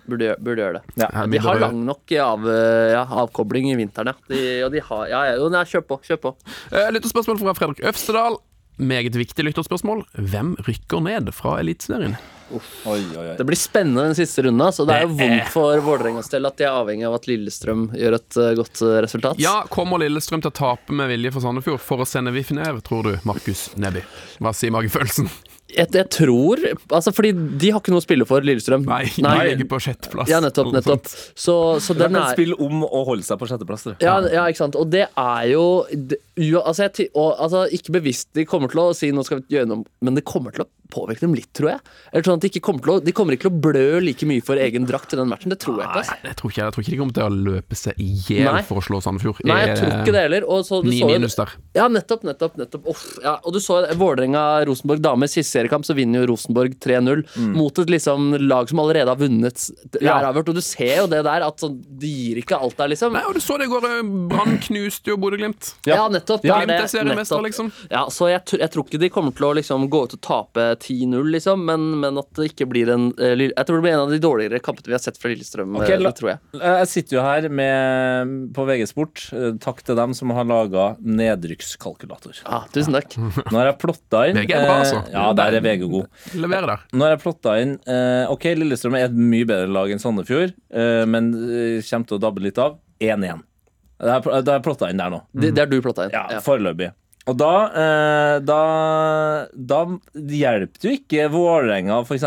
burde, burde gjøre det. Ja. De har lang nok av, ja, avkobling i vinteren, ja. De, og de har Ja, ja, nei, kjør på. Kjør på. Eh, Lytterspørsmål fra Fredrik Øvstedal. Meget viktig lytterspørsmål. Hvem rykker ned fra Eliteserien? Det blir spennende den siste runden. Så det er jo er- vondt for Vålerengas del at de er avhengig av at Lillestrøm gjør et eh, godt eh, resultat. Ja, Kommer Lillestrøm til å tape med vilje for Sandefjord for å sende VIF ned, tror du, Markus Neby? Hva sier magefølelsen? Jeg, jeg tror Altså, fordi de har ikke noe å spille for, Lillestrøm. Nei, de ligger på sjetteplass. Ja, nettopp. nettopp. Så, så De den er Spill om å holde seg på sjetteplass. du. ja, ja, ikke sant. Og det er jo det, ua- altså, jeg, og, altså, Ikke bevisst de kommer til å si nå skal vi gjøre noe, men det kommer til å påvirke dem litt, tror jeg. Eller sånn at De ikke kommer til å De kommer ikke til å blø like mye for egen drakt i den matchen. Det tror jeg ikke. Altså. Nei, jeg tror ikke jeg. Tror ikke de kommer til å løpe seg i hjel for å slå Sandefjord. Nei, jeg tror ikke det heller. Og så, du Ni så minus der. Ja, nettopp, nettopp. nettopp Uff, ja. Og du så Vålerenga-Rosenborg damer siste seriekamp, så vinner jo Rosenborg 3-0 mot et liksom lag som allerede har vunnet. Det Ja. er avgjort, og du ser jo det der, at sånn, de gir ikke alt der, liksom. Nei, og du så det i går. eh, Brann knuste jo Bodø-Glimt. Ja, nettopp. Ja, det Glimt Ja, det, nettopp. liksom. Ja, så jeg, jeg tror ikke de kommer til å liksom gå ut og tape 10-0, liksom, men, men at det ikke blir en eh, Jeg tror det blir en av de dårligere kampene vi har sett fra Lillestrøm. Ok, eh, la- det tror jeg. Jeg sitter jo her med, på VG Sport. Eh, Takk til dem som har laga nedrykkskalkulator. Ah, tusen takk. Nå har jeg plotta inn VG er bra, altså. eh, Ja, der er VG god. Leverer der. Nå har jeg plotta inn eh, Ok, Lillestrøm er et mye bedre lag enn Sandefjord, eh, men eh, kommer til å dabbe litt av. 1-1. Det jeg- det har plotta inn der nå. Det, det er du plotta inn. Ja, Ja. foreløpig. Og da, eh, da Da hjelper jo ikke Vålerenga f.eks.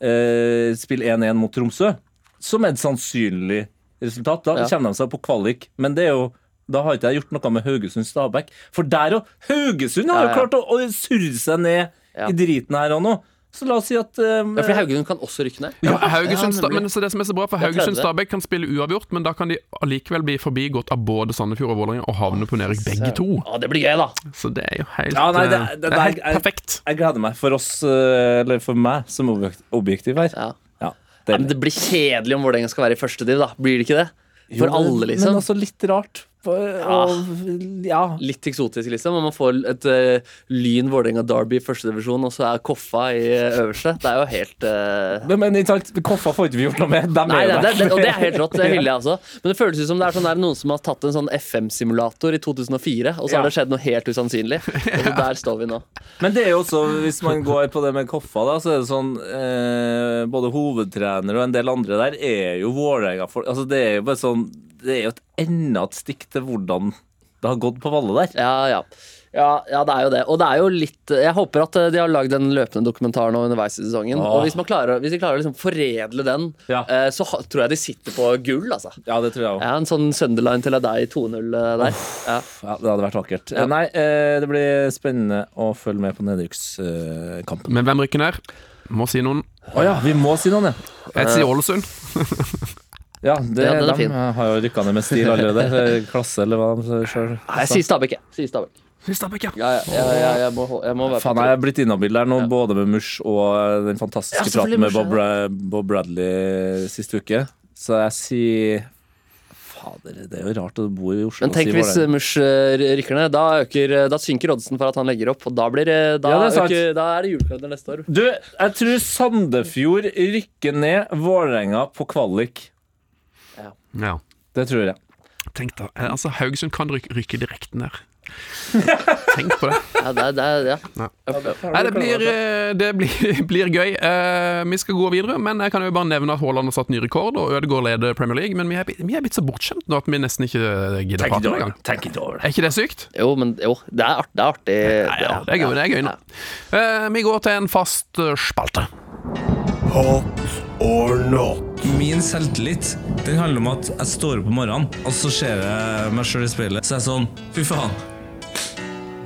Eh, spille 1-1 mot Tromsø, som er et sannsynlig resultat. Da Ja. kommer de seg på kvalik, men det er jo da har ikke jeg gjort noe med Haugesund-Stabæk. For der òg! Haugesund har jo klart å, å surre seg ned i driten her og nå. Så la oss si at um, Ja, for Haugesund kan også rykke ned. Ja, Haugesund, ja, men så det som er så bra, for Haugesund 30. Stabæk kan spille uavgjort, men da kan de allikevel bli forbigått av både Sandefjord og Vålerenga og havne på nedrykk begge to. Ja, det blir gøy, da. Så det er jo helt, Ja, nei, det- eh, det- det er helt jeg- perfekt. Jeg gleder meg for oss, eh, eller for meg som objektiv her. Ja. Ja, Ja, men det blir kjedelig om Vålerenga skal være i første div, da. Blir det ikke det? For Jo, alle, Men liksom. også litt rart. Og ja. Litt eksotisk, liksom. Man får et uh, Lyn Vålerenga Derby i første divisjon, og så er Koffa i eh, øverste. Det er jo helt uh... Men, men sant, Koffa får ikke vi gjort noe med. De Nei, det, det, der. det, og det er helt rått. Det hyller jeg også. Men det føles ut som det er, sånn, det er noen som har tatt en sånn FM-simulator i 2004, og så Ja. har det skjedd noe helt usannsynlig. Og så der står vi nå. Men det er jo også, hvis man går på det med Koffa, da, så er det sånn eh, Både hovedtrener og en del andre der er jo Vålerenga-folk. Altså, det er jo bare sånn Det er jo et enda et stikk til hvordan det har gått på Valle der. Ja, ja. Ja, ja, det er jo det. Og det er jo litt Jeg håper at eh, de har lagd en løpende dokumentar nå underveis i sesongen. Åh. Og hvis, man klarer, hvis de klarer å liksom foredle den, Ja. eh, så ha, tror jeg de sitter på gull, altså. Ja, det tror jeg også. Ja, en sånn Sunderline til deg 2-0 der. der. Ja. Ja, det hadde vært vakkert. Ja. Eh, Nei, eh, det blir spennende å følge med på nedrykkskampen. Men hvem rykker ned? Må si noen. Å ja, vi må si noen, ja. Jeg sier Ålesund. Ja, det, Ja, den er de fin. har jo rykka ned med stil allerede. Eh, Klasse, eller hva de sjøl Nei, Jeg sier Stabæk, jeg. Sier Stabæk. Stabæk, ja. Ja, ja, ja, ja, jeg, må, jeg må være Faen, jeg er blitt inhabil der nå, både med Mush og eh, den fantastiske praten med Bob, Bra- Bob Bradley sist uke. Så jeg sier Fader, det er jo rart å bo i Oslo Men tenk si hvis. Mush eh, rykker ned. Da, øker, da synker oddsen for at han legger opp, og da, blir, da, Ja, det er øker, da er det julekalender neste år. Du, jeg tror Sandefjord rykker ned Vålerenga på kvalik. Ja. Det tror jeg. Tenk da. eh, Altså, Haugesund kan rykke, rykke direkte ned. Tenk på det. Ja, det, det, ja. Ja. Nei, det blir, eh, det blir, blir gøy. Uh, vi skal gå videre, men jeg kan jo bare nevne at Haaland har satt ny rekord, og Ødegaard leder Premier League. Men vi er, blitt- vi er blitt så bortskjemt nå at vi nesten ikke gidder prate med engang. Er ikke det sykt? Jo, men jo, det er, art, det er artig. Ja, ja, det er gøy, det er gøy nå. Uh, vi går til en fast eh, spalte. Hot or not. Min selvtillit den handler om at jeg står opp om morgenen, og så ser jeg meg sjøl i speilet. Så er jeg sånn Fy faen.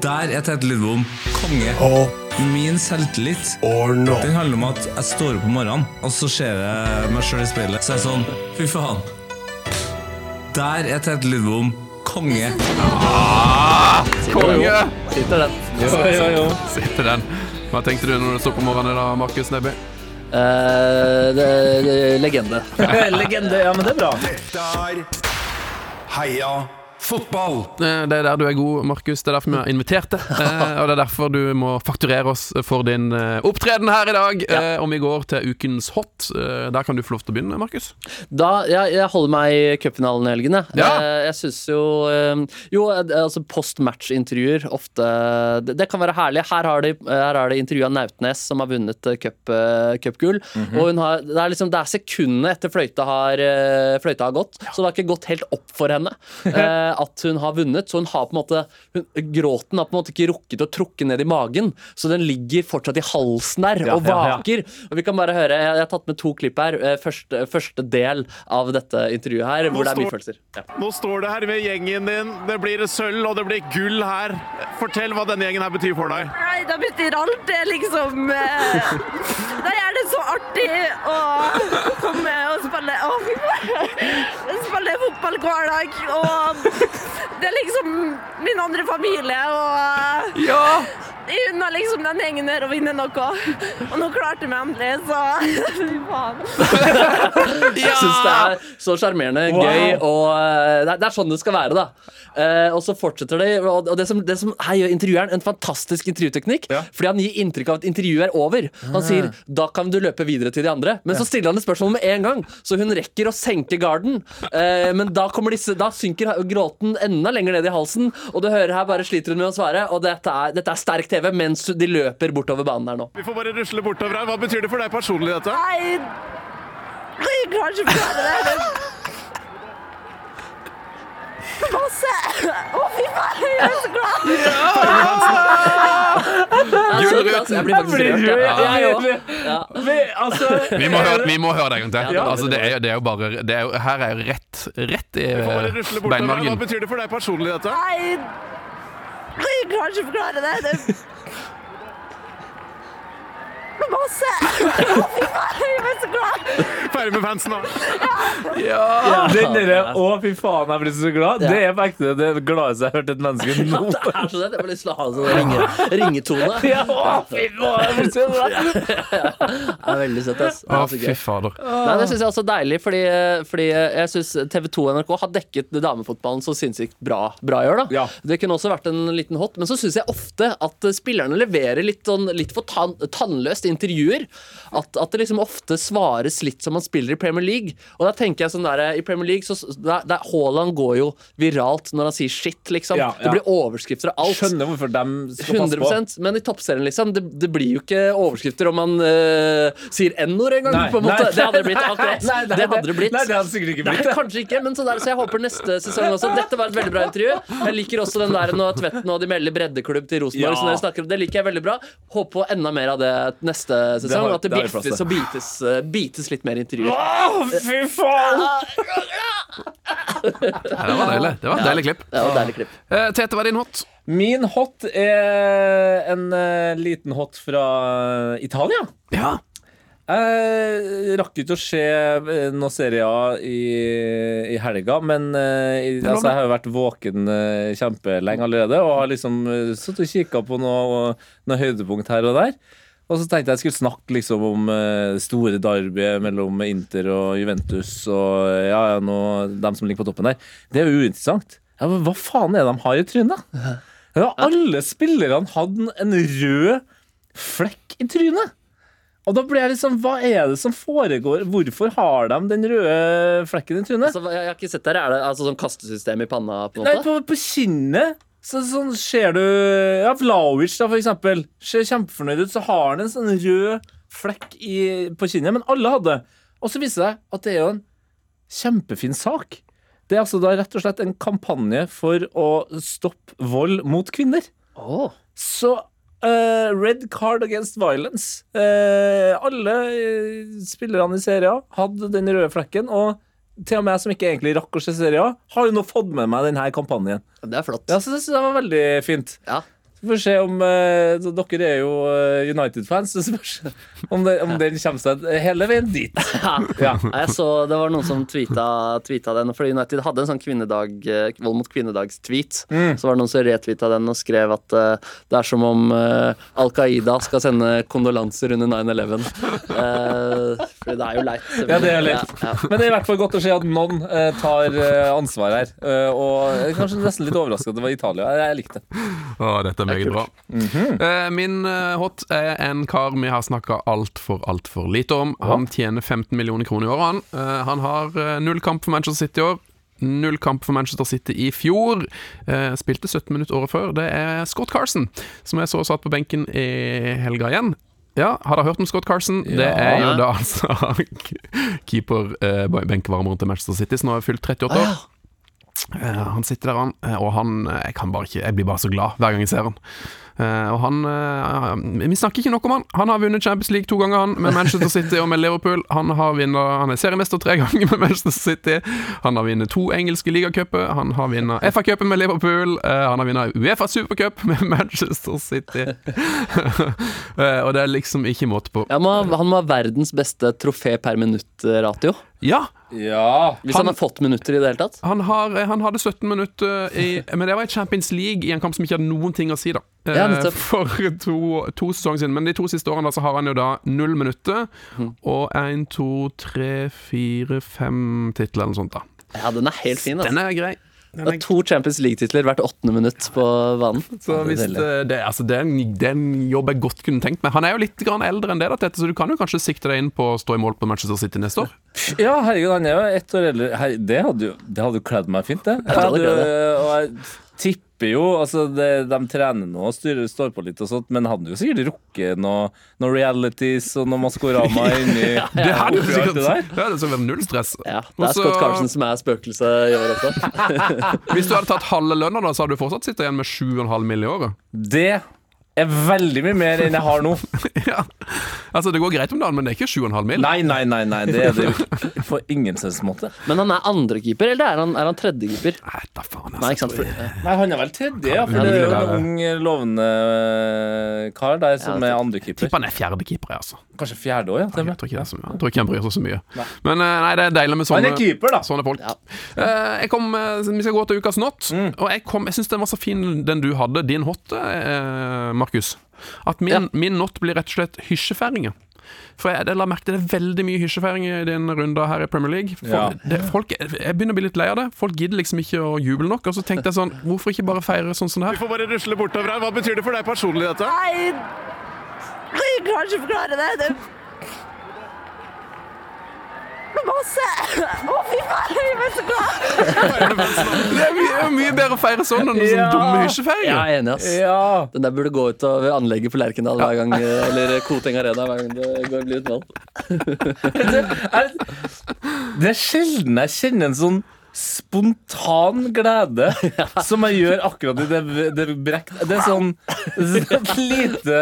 Der er Tete Lidbom konge. Hot Min selvtillit or not. den handler om at jeg står opp om morgenen, og så ser jeg meg sjøl i speilet. Så er jeg sånn Fy faen. Der er Tete Lidbom konge. Konge! Sitter den. Jo, jo, jo. Sitter den. Hva tenkte du når du så på morgenen da, Markus Neby? Eh, det, det, legende. Legende. Ja, men det er bra. Dette er Heia fotball. Eh, Det er der du er god, Markus. Det er derfor vi har invitert deg. Eh, Og det er derfor du må fakturere oss for din eh, opptreden her i dag. Ja. Om vi går til ukens hot. Der kan du få lov til å begynne, Markus. Da, jeg, jeg holder meg i cupfinalen i helgen, jeg. Ja. Jeg syns jo Jo, altså post-match-intervjuer ofte det, kan være herlig. Her har de, her har de intervjua Nautnes, som har vunnet cupgull. cup, cupgull. Mhm. Og hun har, det er liksom Det er sekundene etter fløyta har, fløyta har gått, så det har ikke gått helt opp for henne at hun har vunnet. Så hun har på en måte hun, Gråten har på en måte ikke rukket å trukke ned i magen, så den ligger fortsatt i halsen der og ja, ja. vaker. Og vi kan bare høre, Jeg, jeg har tatt med to klipp her. Eh, Første, første del av dette intervjuet her, hvor det er mye følelser. Ja. Nå står du her med gjengen din. Det blir sølv og det blir gull her. Fortell hva denne gjengen her betyr for deg. Nei, det betyr alt. Det liksom eh, Da er det så artig å komme og spille Å, fy faen. Spille fotball hver dag. Og det er liksom min andre familie. Og Ja! Unner liksom den gjengen der og vinne noe. Og nå klarte vi endelig, så fy faen. Jeg syns det er så sjarmerende, gøy, og eh, det er, det er sånn det skal være, da. Uh, og så fortsetter de, og og det som, det som her gjør intervjueren en fantastisk intervjuteknikk, fordi han gir inntrykk av at intervjuet er over. Han sier 'da kan du løpe videre til de andre', men så stiller han et spørsmål med en gang, så hun rekker å senke garden. Uh, men da, disse, da synker gråten enda lenger ned i halsen, og du hører her bare sliter hun med å svare, og dette er, dette er sterk TV mens de løper bortover banen her nå. Vi får bare rusle bortover her. Hva betyr det for deg personlig, dette? Nei, jeg klarer ikke å forklare det. Masse. Å, fy faen, jeg er så glad. Jeg, blir faktisk rørt. Ja. Jeg. Altså, Vi må høre, vi må høre det en gang til. Altså, det, er, jo- det er jo bare det er jo, Her er jo rett, rett i Vi får bare rusle bortover her. Hva betyr det for deg personlig, dette? Nei, jeg klarer ikke å forklare masse! Å, fy faen, jeg ble så glad! Ferdig med fansen, da. Den derre 'å, fy faen, jeg blir så glad', det er faktisk det gladeste jeg har hørt et menneske nå. Det er så det. Jeg får lyst til å ha en sånn ringe, ringetone. Ja, å, fy faen, jeg blir så glad. Det er veldig søtt, ass. Å, fy fader. Nei, det syns jeg er også er deilig, fordi, fordi jeg syns TV 2 og NRK har dekket damefotballen så sinnssykt bra, bra i år. da Ja. Det kunne også vært en liten hot, men så syns jeg ofte at spillerne leverer litt, sånn, litt for tann, tannløst i intervjuer. At, at det liksom ofte svares litt som man spiller i Premier League. Og da tenker jeg sånn der, I Premier League så der, der Haaland går jo viralt når han sier shit, liksom. Ja, ja. Det blir overskrifter av alt. Skjønner hvorfor de skal passe på. 100% Men i toppserien, liksom, det, det blir jo ikke overskrifter om man eh, sier n-ord engang. En nei. Det hadde det blitt akkurat. Nei, nei, det hadde det blitt. Nei, det hadde sikkert ikke blitt Nei, kanskje ikke, men så, der, så jeg håper neste sesong også. Dette var et veldig bra intervju. Jeg liker også den der når Tvetten og de melder breddeklubb til Rosenborg. Ja. Det liker jeg veldig bra. Håper på enda mer av det neste sesong. har- at det til. og bites, eh, bites litt mer i intervjuer. Å, fy faen! Ja, det var deilig. Det var et deilig klipp. Det var deilig klipp. Eh, Tete, hva er din hot? Min hot er en eh, liten hot fra Italia. Ja. Jeg rakk ikke å se eh, noen serier i, i helga, men eh, i, altså, jeg har jo vært våken eh, kjempelenge allerede og har liksom sittet og kikka på noen noe høydepunkt her og der. Og så tenkte jeg jeg skulle snakke liksom om det store derbyet mellom Inter og Juventus og eh, ja, ja, nå, dem som ligger på toppen der. Det er jo uinteressant. Ja, men hva faen er det de har i trynet? Ja, alle spillerne hadde en rød flekk i trynet. Og da ble jeg liksom, Hva er det som foregår? Hvorfor har de den røde flekken i trynet? Altså, jeg har ikke sett det her. Er det altså, sånn kastesystem i panna? på en Nei, på, på kinnet. Så, sånn ser du Ja, Vlaovic, da, for eksempel. Ser kjempefornøyd ut. Så har han en sånn rød flekk i, på kinnet. Men alle hadde. Og så viser det seg at det er jo en kjempefin sak. Det er altså da rett og slett en kampanje for å stoppe vold mot kvinner. Oh. Så uh, Red Card Against Violence. Uh, alle eh, spillerne i serien hadde den røde flekken. Og til og med jeg som ikke egentlig rakk å se serien, har jo nå fått med meg denne kampanjen. Det er flott. Ja, så det synes jeg var veldig fint. Ja. Så får se om eh, Dere er jo eh, United-fans, så spørs om, det, om den kommer seg hele veien dit. Ja. Ja. Jeg så Det var noen som tweeta, tweeta den. For United hadde en sånn kvinnedag, eh, vold mot kvinnedags-tweet. Mm. Så var det noen som retweeta den og skrev at uh, det er som om uh, Al Qaida skal sende kondolanser under 9-11. Uh, for det er jo leit. Ja, det er leit. Ja, ja. Men det er i hvert fall godt å se at noen tar ansvar her. Og jeg er kanskje nesten litt overraska at det var Italia. Jeg, jeg likte det. Å, dette meget bra. Eh, min eh, hot er en kar vi har snakka altfor, altfor lite om. Han tjener 15 millioner kroner i året, han. Eh, han har null kamp for Manchester City i år. Null kamp for Manchester City i fjor. Eh, spilte 17 minutter året før. Det er Scott Carson, som jeg så satt på benken i helga igjen. Ja, har dere hørt om Scott Carson? Det er jo da altså keeper, eh, benkevarmeren til Manchester City, som nå har fylt 38 år. Eh, han sitter der, han, eh, og han eh, Jeg kan bare ikke Jeg blir bare så glad hver gang jeg ser han. Eh, og han eh, Vi snakker ikke nok om han. Han har vunnet Champions League to ganger, han, med Manchester City og med Liverpool. Han, har vinner, han er seriemester tre ganger med Manchester City. Han har vunnet to engelske ligacuper. Han har vunnet FA-cupen med Liverpool. eh, han har vunnet Uefa Supercup med Manchester City. Eh, og det er liksom ikke måte på. Ja, han må ha verdens beste trofé per minutt-ratio. Ja, Ja. Hvis han, har fått minutter i det hele tatt. Han, har, han hadde 17 minutter i Men det var i Champions League, i en kamp som ikke hadde noen ting å si, da. Eh, Ja. For to, to sesonger siden. Men de to siste årene da, så har han jo da null minutter. mm. Og én, to, tre, fire, fem titler eller noe sånt, da. Ja, den er helt fin. Den Altså. er grei. Det er, to Champions League-titler hvert åttende minutt på banen. så hvis det, det, altså, det, er en, det er en jobb jeg godt kunne tenkt meg. Han er jo litt grann eldre enn det, dette, så du kan jo kanskje sikte deg inn på å stå i mål på Manchester City neste år. Ja, herregud, han er jo ett år eldre. Her, det hadde jo det hadde kledd meg fint, det. Jeg hadde, og jeg tipper jo Altså, det, de trener nå og styrer, står på litt og sånt, men hadde jo sikkert rukket noe, noe realities og noe Maskorama inni Det hadde jo sikkert det der. ja, det skal være null stress. Ja, Det er Også- Scott Carlsen som er spøkelset i år også. Hvis du hadde tatt halve lønna, så hadde du fortsatt sittet igjen med 7,5 mill. i året. Det er veldig mye mer enn jeg har nå. ja. Altså, det går greit om dagen, men det er ikke 7,5 mil. Nei, nei, nei, nei det er det jo ikke. På ingen slags måte. Men han er andrekeeper, eller er han, er han tredjekeeper? Nei, da faen, Nei, ikke sant? For, For, Nei, han er vel tredje, ja. For det er jo en ung, lovende eh, kar der som Ja, er andrekeeper. Tipper han er fjerdekeeper, jeg, altså. Kanskje fjerde òg, ja. Jeg tror ikke det er så mye. Jeg tror ikke han bryr seg så mye. Men eh, nei, det er deilig med Han sånne er keeper, da. Sånne folk. Ja. Uh, jeg kom, uh, vi skal gå til ukas not, Mm. og jeg, kom, jeg syns den var så fin, den du hadde, din hot, eh, Markus. At min, min not blir rett og slett hysjefeiringer. For jeg, jeg la merke til det er veldig mye hysjefeiringer i din runde her i Premier League. For Ja. det, folk, jeg begynner å bli litt lei av det. Folk gidder liksom ikke å juble nok. Og så tenkte jeg sånn, hvorfor ikke bare feire sånn som det Vi får bare rusle bortover her. Hva betyr det for deg personlig, dette? Nei, jeg kan ikke forklare det. det... Masse! Å, fy faen, jeg ble så glad! Det er mye, mye bedre å feire sånn enn Ja. dumme jeg er enig, ass. Ja. Den der burde gå ut av anlegget på Lerkendal hver gang, eller Koteng Arena hver gang det går blir et valg. Det er sjelden jeg kjenner en sånn spontan glede som jeg gjør akkurat i det, det brekt. Det er sånn er et lite,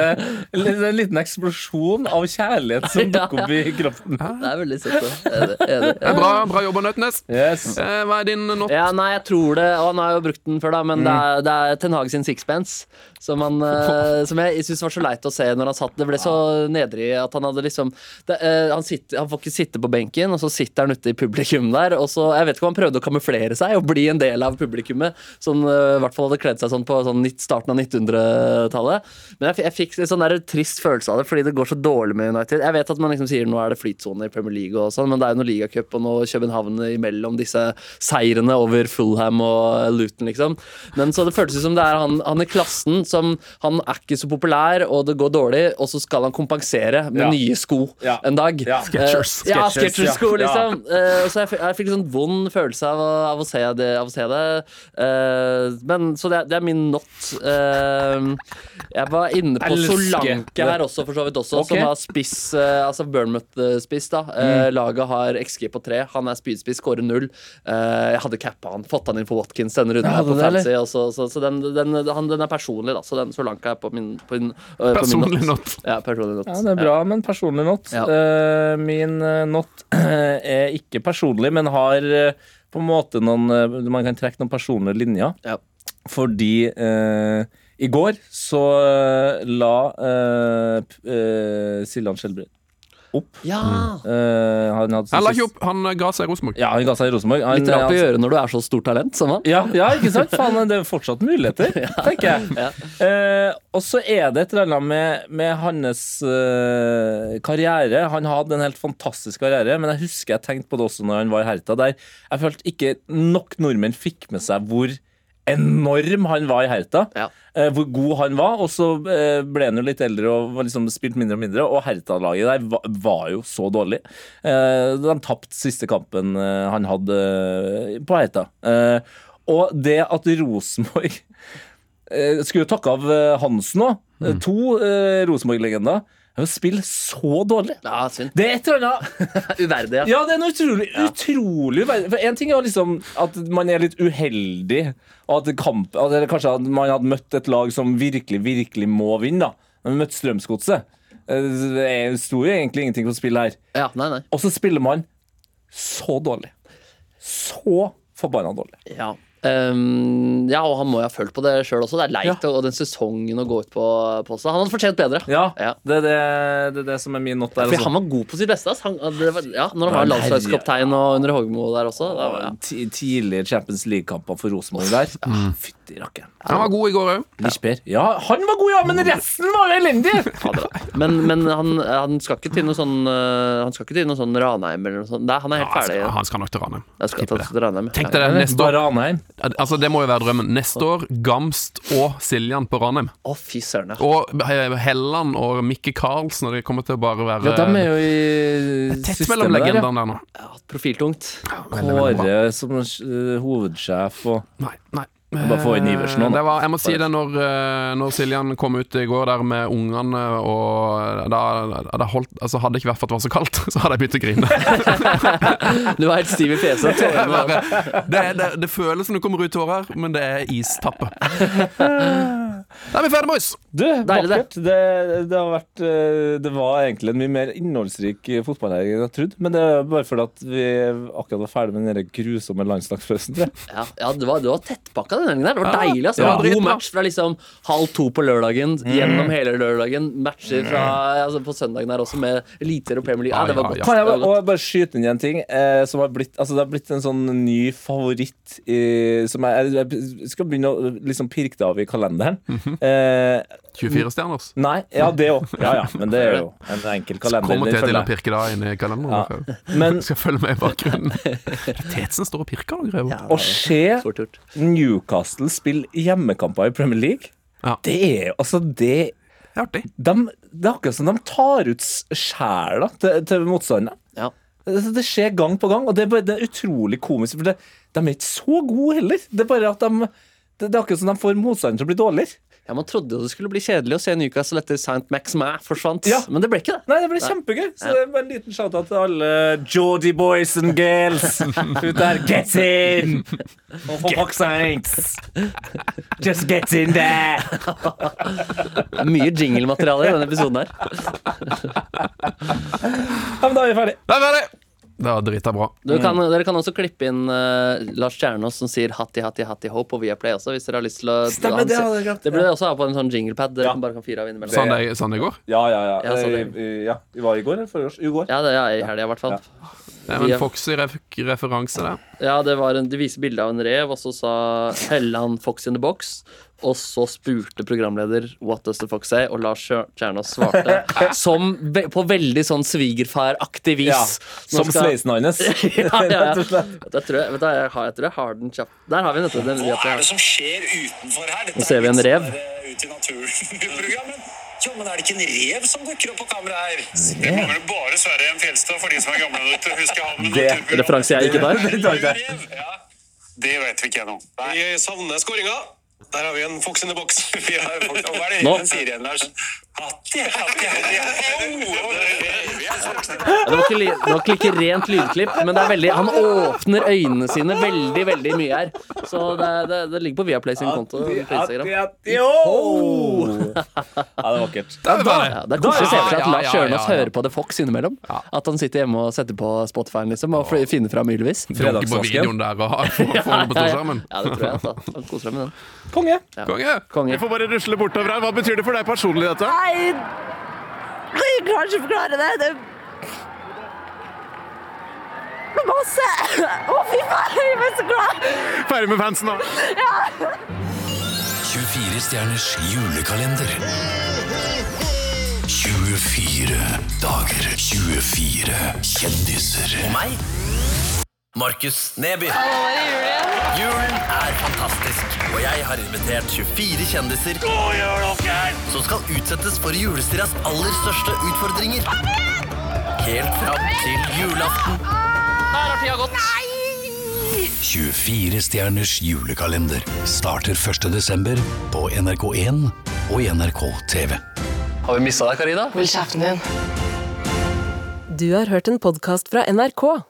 er en liten eksplosjon av kjærlighet som dukker opp i kroppen. Det er veldig søtt. Enig, enig. Det er Bra, bra jobba, Nøtnes. Yes. Eh, hva er din not? Ja, nei, jeg tror det, og han har jo brukt den før, da, men det, Mm. er, det er Ten Hag sin sixpence. Som, han, eh, som jeg syns var så leit å se når han satt. Det ble så nedrig at han hadde liksom det, eh, han, sitter, han får ikke sitte på benken, og så sitter han ute i publikum der. Og så, Jeg vet ikke om han prøvde å kamuflere seg og bli en del av publikummet. Som uh, I hvert fall hadde kledd seg sånn på sånn starten av 1900-tallet. Men jeg, jeg fikk en sånn der trist følelse av det, fordi det går så dårlig med United. Jeg vet at man liksom sier nå er det flytsone i Premier League, og sånn, men det er jo noe ligacup og noe København imellom disse seirene over Fulham og Luton, liksom. Men så det føltes som det er han, han i klassen som Han er ikke så populær, og det går dårlig, og så skal han kompensere med Ja. nye sko Ja. en dag. Ja. Skechers. Uh, ja, Skechers, Skechers-sko, ja. liksom. Eh, så jeg, jeg fikk en sånn vond følelse av, å- av, å, se det, av å se det. Uh, men Så det, det er min not. Uh, jeg var inne på Elsker Solanke her også, for så vidt også, okay. som har spiss uh, Altså Burnmouth-spiss, da. Mm. Laget har XG på tre. Han er spydspiss, skårer null. Eh, jeg hadde cappa han, fått han inn for Watkins denne runden Ja, her på fancy. Så, så, så den, den, han, den er personlig, da. Så den Solanke er på min, på min, øh, på min Personlig not. Ja, personlig not. Ja, det er bra, men personlig not. Ja. Eh, min eh, not er ikke personlig, men har på en måte noen eh, Man kan trekke noen personlige linjer. Ja. Fordi eh, i går så eh, la uh, Siljan Skjelbred opp. Ja! Uh, han hadde Han la ikke opp, han ga seg i Rosenborg. Ja, han ga seg i Rosenborg. Han- Litt rart å gjøre når du er så stort talent som han. Ja, ja, ikke sant? Faen, det er fortsatt muligheter, tenker jeg. Ja. uh, og så er det et eller annet med, med hans uh, karriere. Han hadde en helt fantastisk karriere, men jeg husker jeg tenkte på det også når han var i Herta, der jeg følte ikke nok nordmenn fikk med seg hvor enorm han var i Herta. Ja. Eh, hvor god han var. Og så eh, ble han jo litt eldre og var liksom spilt mindre og mindre. Og Herta-laget der var, var jo så dårlig. Eh, de tapte siste kampen han hadde på Herta. Eh, og det at Rosenborg eh, skulle takke av Hansen òg. To eh, Rosenborg-legender. Å spille så dårlig. Ja, synd. Det er et eller annet Uverdig, ja. ja, det er noe utrolig, utrolig uverdig. For En ting er liksom at man er litt uheldig, og at, kamp, eller kanskje at man hadde møtt et lag som virkelig, virkelig må vinne. da. Man møtte Strømsgodset. Eh, Det sto jo egentlig ingenting på spill her. ja. Nei, nei. Og så spiller man så dårlig. Så forbanna dårlig. Ja. Ehm, ja, og han må jo ha følt på det sjøl også. Det er leit og den sesongen å gå ut på, på seg. Han hadde fortjent bedre. Ja, Ja. Det, er det, det er det som er min not der. Ja, han var god på sitt beste. Han, det var, ja, når han var landslagskaptein og under Hogmo der også. Det var, ja. Tidligere Champions League-kamper for Rosenborg der. Mm. Fytti rakkeren. Han var god i går òg. Lisper. Ja, han var god, ja, men resten var elendig! Men, men han, han skal ikke til noe sånn eh, Han skal ikke til noe sånn Ranheim eller noe sånt. Nei, han er helt Han ferdig. skal, han skal nok. Jeg skal det. til Ranheim. Tenk deg det neste år. Ranheim. Altså, det må jo være drømmen. Neste år Gamst og Siljan på Ranheim. Å, fy søren. Og Helland og Mikke Karlsen, og de kommer til å bare være Ja, de er jo i tett systemet mellom legendene der nå. ja. Profiltungt. Kåre som hovedsjef og Nei, nei. Bare få inn Iversen nå, da. Det var, jeg må si det når, eh, når Siljan kom ut i går der med ungene, og da, da holdt, altså Hadde det ikke vært for at det var så kaldt, så hadde jeg begynt å grine. Du var helt stiv i fjeset. Det, det, det, det føles som det kommer ut tårer, men det er istappe. Da er vi ferdige, boys! Du, Deilig, det. vakkert. Det, det har vært eh, Det var egentlig en mye mer innholdsrik fotballhelg enn jeg trodde. Men det er bare fordi at vi akkurat var ferdig med den grusomme landslagspausen. Ja, ja det var, det var tettpakka den helgen der. Det var Ja. deilig. ass. Det Ja, var god match fra liksom halv to på lørdagen gjennom hele lørdagen. Matcher fra altså, på søndagen her også med Eliteserie og Premier League. Ja, det var Ja, godt. ja, Kan jeg bare, og bare skyte inn en ting eh, som har blitt Altså Det har blitt en sånn ny favoritt i, som jeg, jeg skal begynne å liksom pirke det av i kalenderen. eh, 24 stjerners. nei, ja, det òg. Ja, ja, men det er jo en enkel kalender. Kommer den til til å pirke det inn i kalenderen. Ja. Men Skal følge med i bakgrunnen. Tetsen står og pirker og greier. å se gjort. Newcastle spille hjemmekamper i Premier League, Ja. det er jo Altså, det Det er artig. de, Det er akkurat som de tar ut sjela til, til motstanderen. Ja. Det, det skjer gang på gang, og det er, bare, det er utrolig komisk. For det, de er ikke så gode heller. Det er bare at de det, det er akkurat som de får motstanderen til å bli dårligere. Ja, Man trodde jo det skulle bli kjedelig å se Newcastle etter St. Maximin forsvant, Ja. men det ble ikke det. Nei, det ble kjempegøy. Så det bare en liten shout-out til alle Geordie boys and girls ut der. Get in! Og for fuck's sakes! Just get in there! Er Mye jingle-materiale i denne episoden her. Ja, men da er vi ferdig. Da er vi ferdig! Det var drita bra. Du kan, Dere kan også klippe inn uh, Lars Kjernås som sier 'Hatti, hatti, hatti ho' på Viaplay også, hvis dere har lyst til å Stemmer, det hadde jeg. Det blir det også ha på en sånn jinglepad dere Ja. kan bare kan fyre av innimellom. Sånn det, sånn det går? Ja, ja, ja. Ja, så det- Eh, ja. Vi var i går eller forrige? I går. Ja, det er i helga i hvert fall. Det er en Foxy ref der. Ja, det var en, De viser bilde av en rev, og så sa Helland 'Fox in the box'. Og så spurte programleder 'What does the fuck say?' og Lars Kjernås svarte som ve på veldig sånn svigerfaraktig vis. Ja, som skal- sveisen hans. ja, ja, ja. Jeg tror jeg, vet du, jeg, har, jeg tror jeg har den kjapt. Der har vi den. den. Hva er det som skjer utenfor her? Dette Nå ser vi en rev. sånn eh, Ut i jo, men er det ikke en rev som dukker opp på kamera her? Det mangler bare Sverre Jem Fjelstad for de som er gamle nok til å huske han. Det- referanser jeg ikke Ja, det vet vi ikke ennå. Vi savner skåringa. Der har vi en fox in the box. Vi har fox. Hva er det Øyvind sier igjen, Lars? Det var, ikke, det var ikke rent lydklipp, men det er veldig, han åpner øynene sine veldig veldig mye her. Så det, det, det ligger på Viaplay sin konto på Instagram. Jo! Ja, det er vakkert. Det er. Ja, det er koselig å se for seg at Lars ja. hører på The Fox innimellom. At han sitter hjemme og setter på Spotify liksom, og finner fram ylvis. Fredagsvasken. Ja, det tror jeg. Altså. Han koser seg med den. Konge. Konge! Konge. Vi får bare rusle bortover her. Hva betyr det for deg personlig, dette? Nei, jeg klarer ikke å forklare det. Det er masse. Å, fy faen, jeg er så glad. Ferdig med fansen nå. 24 stjerners julekalender. 24 dager, 24 kjendiser. Og meg, Markus Neby. Julen er fantastisk, og jeg har invitert 24 kjendiser som skal utsettes for julestiras aller største utfordringer. Helt fram til julaften. Der har tida gått. 24 stjerners julekalender starter 1. desember på NRK1 og i NRK TV. Har vi mista deg, Karina? Hold kjeften din. Du har hørt en podkast fra NRK.